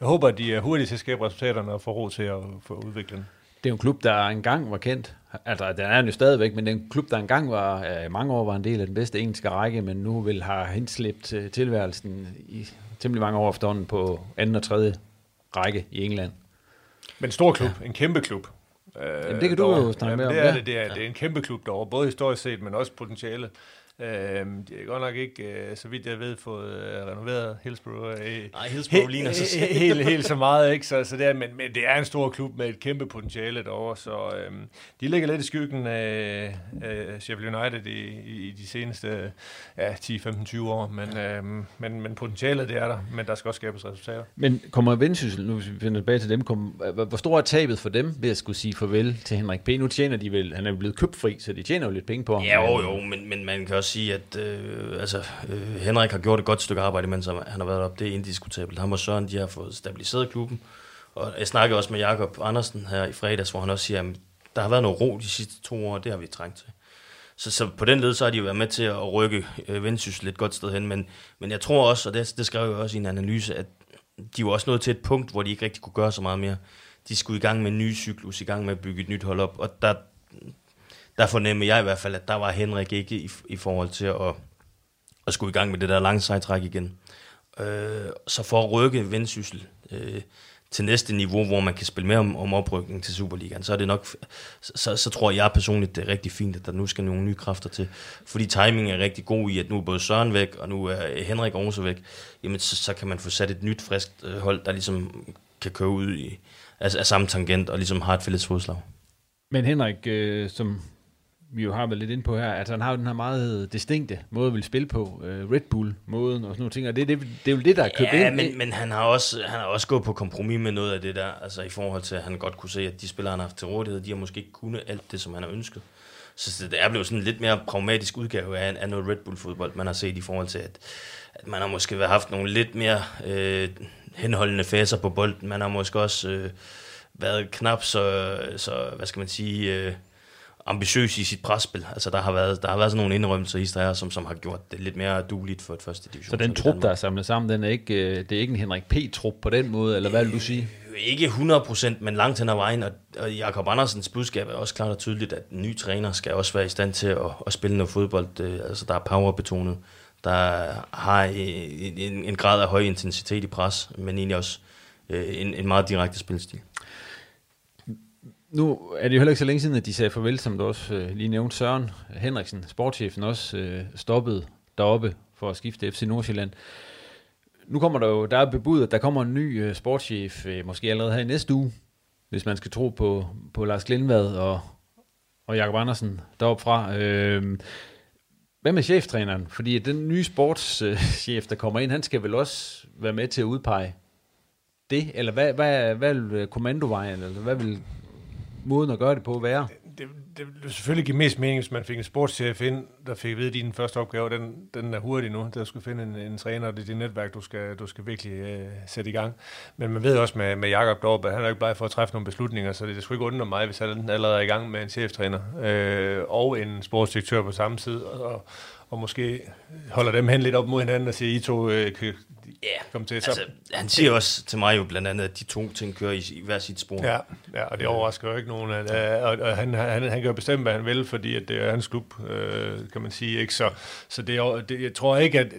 Speaker 5: Jeg håber, at de er hurtigt til at skabe resultaterne og få ro til at få udviklet den.
Speaker 3: Det er jo en klub, der engang var kendt. Altså, den er den jo stadigvæk, men det er en klub, der engang var, øh, mange år var en del af den bedste engelske række, men nu vil have henslæbt øh, tilværelsen i temmelig mange år efterhånden på anden og tredje række i England.
Speaker 5: Men en stor klub, ja. en kæmpe klub. Øh,
Speaker 3: Jamen, det kan du jo snakke mere om,
Speaker 5: Det er,
Speaker 3: ja.
Speaker 5: det, det, er, det er en kæmpe klub derovre, både historisk set, men også potentiale. Øh, de er godt nok ikke, øh, så vidt jeg ved, fået øh, renoveret Hillsborough. Øh,
Speaker 4: Nej, Hillsborough ligner sig selv.
Speaker 5: helt, helt så meget, ikke? Så, så det er, men, men det er en stor klub med et kæmpe potentiale derovre, så øh, de ligger lidt i skyggen af øh, Sheffield United i, i, i de seneste ja, 10-15-20 år, men, øh, men, men potentialet det er der, men der skal også skabes resultater.
Speaker 3: Men kommer Vendsyssel, nu hvis vi finder tilbage til dem, kom, hvor stort er tabet for dem ved at skulle sige farvel til Henrik P? Nu tjener de vel, han er blevet købfri, så de tjener jo lidt penge på ham.
Speaker 4: Ja, jo, jo, men, men man kan også sige, at øh, altså, øh, Henrik har gjort et godt stykke arbejde, mens han han har været op. Det er indiskutabelt. Han og Søren, de har fået stabiliseret klubben. Og jeg snakkede også med Jakob Andersen her i fredags, hvor han også siger, at der har været noget ro de sidste to år, og det har vi trængt til. Så, så på den led, så har de jo været med til at rykke øh, Vendsyssel et godt sted hen, men, men jeg tror også, og det, det skrev jeg også i en analyse, at de var også nået til et punkt, hvor de ikke rigtig kunne gøre så meget mere. De skulle i gang med en ny cyklus, i gang med at bygge et nyt hold op, og der, der fornemmer jeg i hvert fald, at der var Henrik ikke i, i forhold til at, at skulle i gang med det der lange sejtræk igen. Øh, så for at rykke Vendsyssel øh, til næste niveau, hvor man kan spille med om, om oprykning til Superligaen, så er det nok, så, så, så tror jeg personligt, det er rigtig fint, at der nu skal nogle nye kræfter til. Fordi timing er rigtig god i, at nu er både Søren væk, og nu er Henrik også væk. Jamen, så, så kan man få sat et nyt, friskt øh, hold, der ligesom kan køre ud i, af, af samme tangent, og ligesom har et fælles fodslag.
Speaker 3: Men Henrik, øh, som vi jo har været lidt inde på her, at han har jo den her meget distinkte måde at ville spille på, øh, Red Bull-måden og sådan nogle ting, og det, det, det er jo det, der er købt
Speaker 4: ja,
Speaker 3: ind.
Speaker 4: men, men han, har også, han har også gået på kompromis med noget af det der, altså i forhold til, at han godt kunne se, at de spillere, han har haft til rådighed, de har måske ikke kunnet alt det, som han har ønsket. Så det er blevet sådan en lidt mere pragmatisk udgave af, af noget Red Bull-fodbold, man har set i forhold til, at, at man har måske haft nogle lidt mere øh, henholdende faser på bolden. Man har måske også øh, været knap så, så, hvad skal man sige... Øh, ambitiøs i sit presspil. Altså, der har været, der har været sådan nogle indrømmelser i her, som, som har gjort det lidt mere dueligt for et første division.
Speaker 3: Så den trup, der er samlet sammen, den er ikke, øh, det er ikke en Henrik P-trup på den måde, eller hvad vil du sige?
Speaker 4: Øh, ikke 100%, men langt hen ad vejen, og, og Jakob Andersens budskab er også klart og tydeligt, at en ny træner skal også være i stand til at, at spille noget fodbold, øh, altså der er powerbetonet, der har en, en, en grad af høj intensitet i pres, men egentlig også en, en meget direkte spilstil
Speaker 3: nu er det jo heller ikke så længe siden, at de sagde farvel, som du også øh, lige nævnte. Søren Henriksen, sportschefen, også øh, stoppet deroppe for at skifte FC Nordsjælland. Nu kommer der jo, der er bebudet, at der kommer en ny øh, sportschef, øh, måske allerede her i næste uge, hvis man skal tro på, på Lars Glindvad og, og Jakob Andersen deroppe fra. Øh, hvad med cheftræneren? Fordi den nye sportschef, der kommer ind, han skal vel også være med til at udpege det? Eller hvad, hvad, hvad vil øh, kommandovejen, eller hvad vil måden at gøre det på være?
Speaker 5: Det, det ville selvfølgelig give mest mening, hvis man fik en sportschef ind, der fik at vide, at din første opgave, den, den er hurtig nu. Der skal finde en, en træner, og det er dit netværk, du skal, du skal virkelig øh, sætte i gang. Men man ved også med, med Jakob deroppe, at han er ikke bare for at træffe nogle beslutninger, så det, det skulle ikke undre mig, hvis han allerede er i gang med en cheftræner øh, og en sportsdirektør på samme tid, og, og måske holder dem hen lidt op mod hinanden og siger, I to uh, kan,
Speaker 4: Ja,
Speaker 5: kom til.
Speaker 4: Så, altså, han siger også til mig jo blandt andet, at de to ting kører i, i hver sit spor.
Speaker 5: Ja, ja og det overrasker jo ikke nogen. At, og, og han, han, han gør bestemt, hvad han vil, fordi at det er hans klub, øh, kan man sige. Ikke? Så, så det, det, jeg tror ikke, at,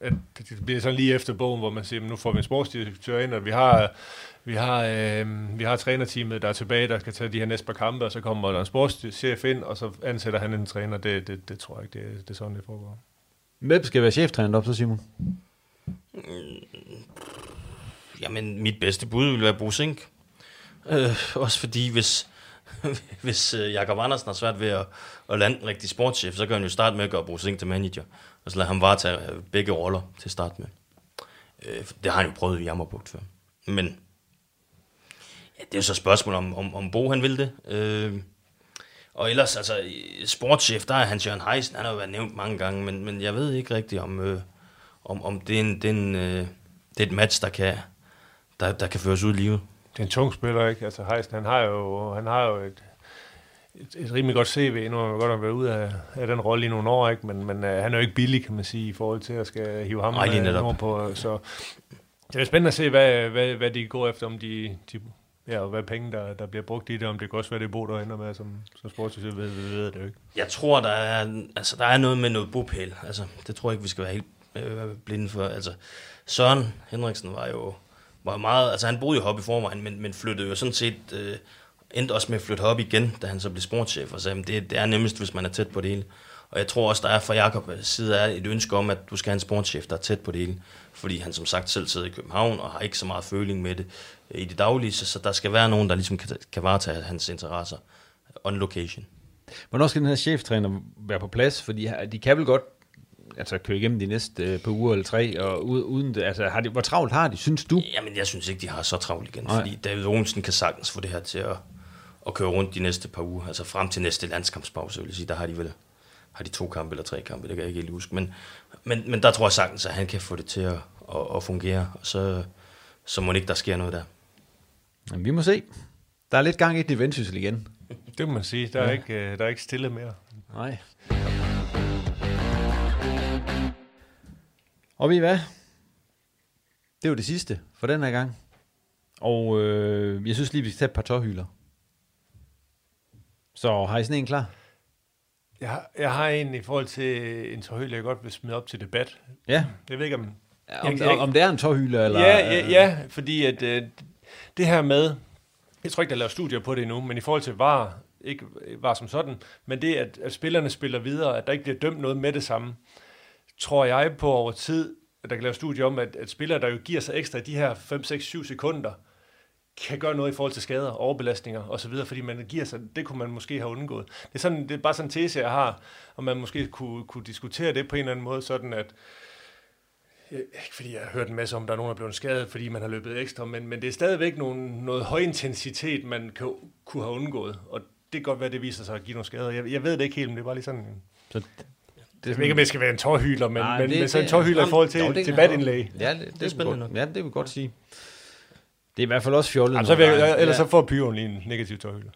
Speaker 5: at det bliver sådan lige efter bogen, hvor man siger, nu får vi en sportsdirektør ind, og vi har, vi har, øh, vi har trænerteamet, der er tilbage, der skal tage de her næste par kampe, og så kommer der en sportschef ind, og så ansætter han en træner. Det, det, det tror jeg ikke, det, det er sådan, det foregår.
Speaker 3: Hvem skal være cheftræner op så, Simon?
Speaker 4: Mm, jamen, mit bedste bud vil være Bo Sink. Øh, også fordi, hvis, hvis uh, Jakob Andersen har svært ved at, at lande en rigtig sportschef, så kan han jo starte med at gøre Bo Sink til manager, og så lade ham varetage øh, begge roller til at starte med. Øh, det har han jo prøvet i Jammerbugt før. Men ja, det er jo så et spørgsmål, om, om, om Bo han vil det. Øh, og ellers, altså, sportschef, der er Hans Jørgen Heisen, han har jo været nævnt mange gange, men, men jeg ved ikke rigtigt, om, øh, om, om det, er en, det, er en, øh, det er et match, der kan, der, der kan føres ud i livet.
Speaker 5: Det er en tung spiller, ikke? Altså Heisen, han har jo, han har jo et, et, et rimelig godt CV. Nu har han godt været ude af, af den rolle i nogle år, ikke? Men, men uh, han er jo ikke billig, kan man sige, i forhold til at skal hive ham
Speaker 4: Nej,
Speaker 5: på. Så det er spændende at se, hvad, hvad, hvad de går efter, om de, de Ja, og hvad penge, der, der bliver brugt i det, om det kan også være, det Bo, der ender med som, som sportsdirektør, ved, ved, ved det jo ikke.
Speaker 4: Jeg tror, der er, altså, der er noget med noget bopæl. Altså, det tror jeg ikke, vi skal være helt øh, blinde for. Altså, Søren Henriksen var jo var meget, altså han boede jo hop i forvejen, men, men flyttede jo sådan set, øh, endte også med at flytte hop igen, da han så blev sportschef, og sagde, det, det er nemmest, hvis man er tæt på det hele. Og jeg tror også, der er fra Jakob side er et ønske om, at du skal have en sportschef, der er tæt på det hele. Fordi han som sagt selv sidder i København og har ikke så meget føling med det øh, i det daglige, så, så der skal være nogen, der ligesom kan, kan varetage hans interesser on location.
Speaker 3: Hvornår skal den her cheftræner være på plads? Fordi de kan vel godt altså køre igennem de næste øh, par uger eller tre, og uden det, altså, har de, hvor travlt har de, synes du?
Speaker 4: Jamen, jeg synes ikke, de har så travlt igen, Nej. fordi David Olsen kan sagtens få det her til at, at køre rundt de næste par uger, altså frem til næste landskampspause, vil jeg sige, der har de vel har de to kampe eller tre kampe, det kan jeg ikke helt huske, men, men, men der tror jeg sagtens, at han kan få det til at, at, at fungere, og så, så må det ikke, der sker noget der.
Speaker 3: Jamen, vi må se. Der er lidt gang i det vendsyssel igen.
Speaker 5: Det må man sige. Der er, ja. ikke, øh, der er ikke stille mere.
Speaker 3: Nej. Og ved I hvad? Det var det sidste for den her gang. Og øh, jeg synes lige, vi skal tage et par tårhylder. Så har I sådan en klar?
Speaker 5: Jeg har, jeg har en i forhold til en tårhylde, jeg godt vil smide op til debat.
Speaker 3: Ja.
Speaker 5: Jeg ved ikke, om...
Speaker 3: Ja, om, jeg, jeg, om det er en tårhylde, eller...
Speaker 5: Ja, ja, ja fordi at, øh, det her med... Jeg tror ikke, der laver studier på det endnu, men i forhold til var, ikke var som sådan, men det, at, at spillerne spiller videre, at der ikke bliver dømt noget med det samme, tror jeg på over tid, at der kan lave studier om, at, at spillere, der jo giver sig ekstra de her 5, 6, 7 sekunder, kan gøre noget i forhold til skader, overbelastninger osv., fordi man giver sig, det kunne man måske have undgået. Det er, sådan, det er bare sådan en tese, jeg har, og man måske kunne, kunne diskutere det på en eller anden måde, sådan at, ikke fordi jeg har hørt en masse om, at der er nogen, der er blevet skadet, fordi man har løbet ekstra, men, men det er stadigvæk nogle, noget højintensitet, man kan, kunne have undgået, og det kan godt være, det viser sig at give nogle skader. Jeg, jeg ved det ikke helt, men det er bare lige sådan... Så det er ikke, om det skal være en tårhyler, men, Nej, men, det, men så en tårhyler i forhold til, jo, til badindlæg.
Speaker 3: Ja, det, det, det er spændende. Ja, det vil godt sige. Det er i hvert fald også fjollet.
Speaker 5: Jamen, så vil jeg, ellers ja. så får Pyron lige en negativ tårhylde.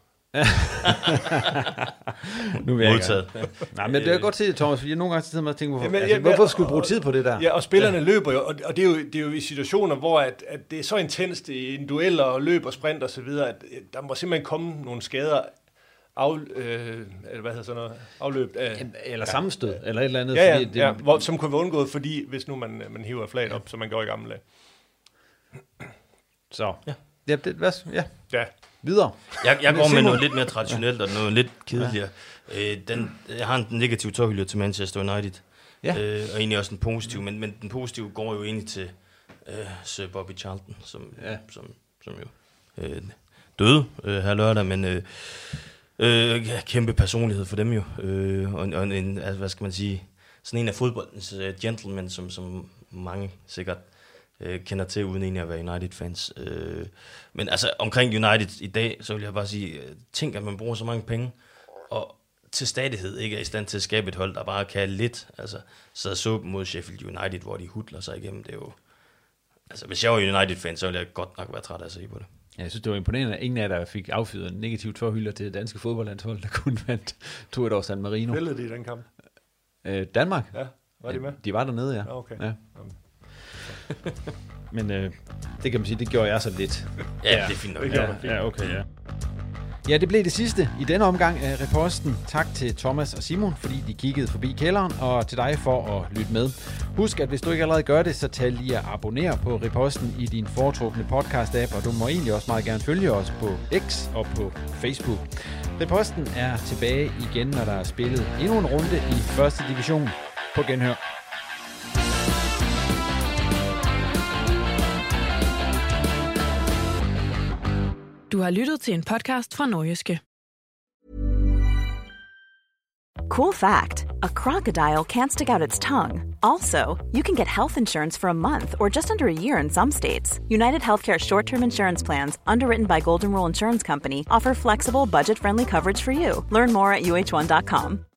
Speaker 3: nu vil jeg Modtaget. Ikke. Nej, men det er godt se, Thomas, fordi jeg nogle gange sidder med og tænker, hvorfor, Jamen, altså, hvorfor skulle du bruge tid på det der?
Speaker 5: Ja, og spillerne ja. løber jo, og det er jo, det er jo i situationer, hvor at, at det er så intenst i en duel og løb og sprint og så videre, at der må simpelthen komme nogle skader af, øh, eller hvad hedder sådan noget, afløb af...
Speaker 3: Eller sammenstød, ja. eller et eller andet.
Speaker 5: Ja, ja, fordi det, ja hvor, som kunne være undgået, fordi hvis nu man, man hiver flaget op, som man gør i gamle dage.
Speaker 3: Så. Ja. Ja, det, hvad, ja.
Speaker 5: ja.
Speaker 3: Videre.
Speaker 4: Jeg, jeg går med noget lidt mere traditionelt og noget lidt kedeligere. Ja. Øh, den, jeg har en negativ tårhylde til Manchester United. Ja. Øh, og egentlig også en positiv, men, men den positive går jo egentlig til øh, Sir Bobby Charlton, som, ja. som, som jo øh, døde øh, her lørdag, men øh, øh, kæmpe personlighed for dem jo. Øh, og, og en, altså, hvad skal man sige, sådan en af fodboldens uh, gentlemen, som, som mange sikkert øh, kender til, uden egentlig at være United-fans. Øh, men altså, omkring United i dag, så vil jeg bare sige, øh, tænk, at man bruger så mange penge, og til stadighed ikke er i stand til at skabe et hold, der bare kan lidt. Altså, så så mod Sheffield United, hvor de hudler sig igennem, det er jo... Altså, hvis jeg var United-fan, så ville jeg godt nok være træt af at se på det.
Speaker 3: Ja, jeg synes, det var imponerende, at ingen af der fik affyret negativt forhylder til det danske fodboldlandshold, der kun vandt to et år San Marino.
Speaker 5: Spillede de i den kamp?
Speaker 3: Øh, Danmark?
Speaker 5: Ja, var de med?
Speaker 3: De var dernede, ja.
Speaker 5: ja okay.
Speaker 3: Ja. Men øh, det kan man sige, det gjorde jeg så lidt.
Speaker 4: Ja, ja. det er fint nok.
Speaker 3: Ja, ja, okay, ja. Ja, det blev det sidste i denne omgang af reposten. Tak til Thomas og Simon, fordi de kiggede forbi kælderen, og til dig for at lytte med. Husk, at hvis du ikke allerede gør det, så tag lige at abonnere på reposten i din foretrukne podcast-app, og du må egentlig også meget gerne følge os på X og på Facebook. Reposten er tilbage igen, når der er spillet endnu en runde i første division. På genhør.
Speaker 2: Du har lyttet til en podcast fra Nordjyske.
Speaker 7: Cool fact a crocodile can't stick out its tongue. Also, you can get health insurance for a month or just under a year in some states. United Healthcare short term insurance plans, underwritten by Golden Rule Insurance Company, offer flexible, budget friendly coverage for you. Learn more at uh1.com.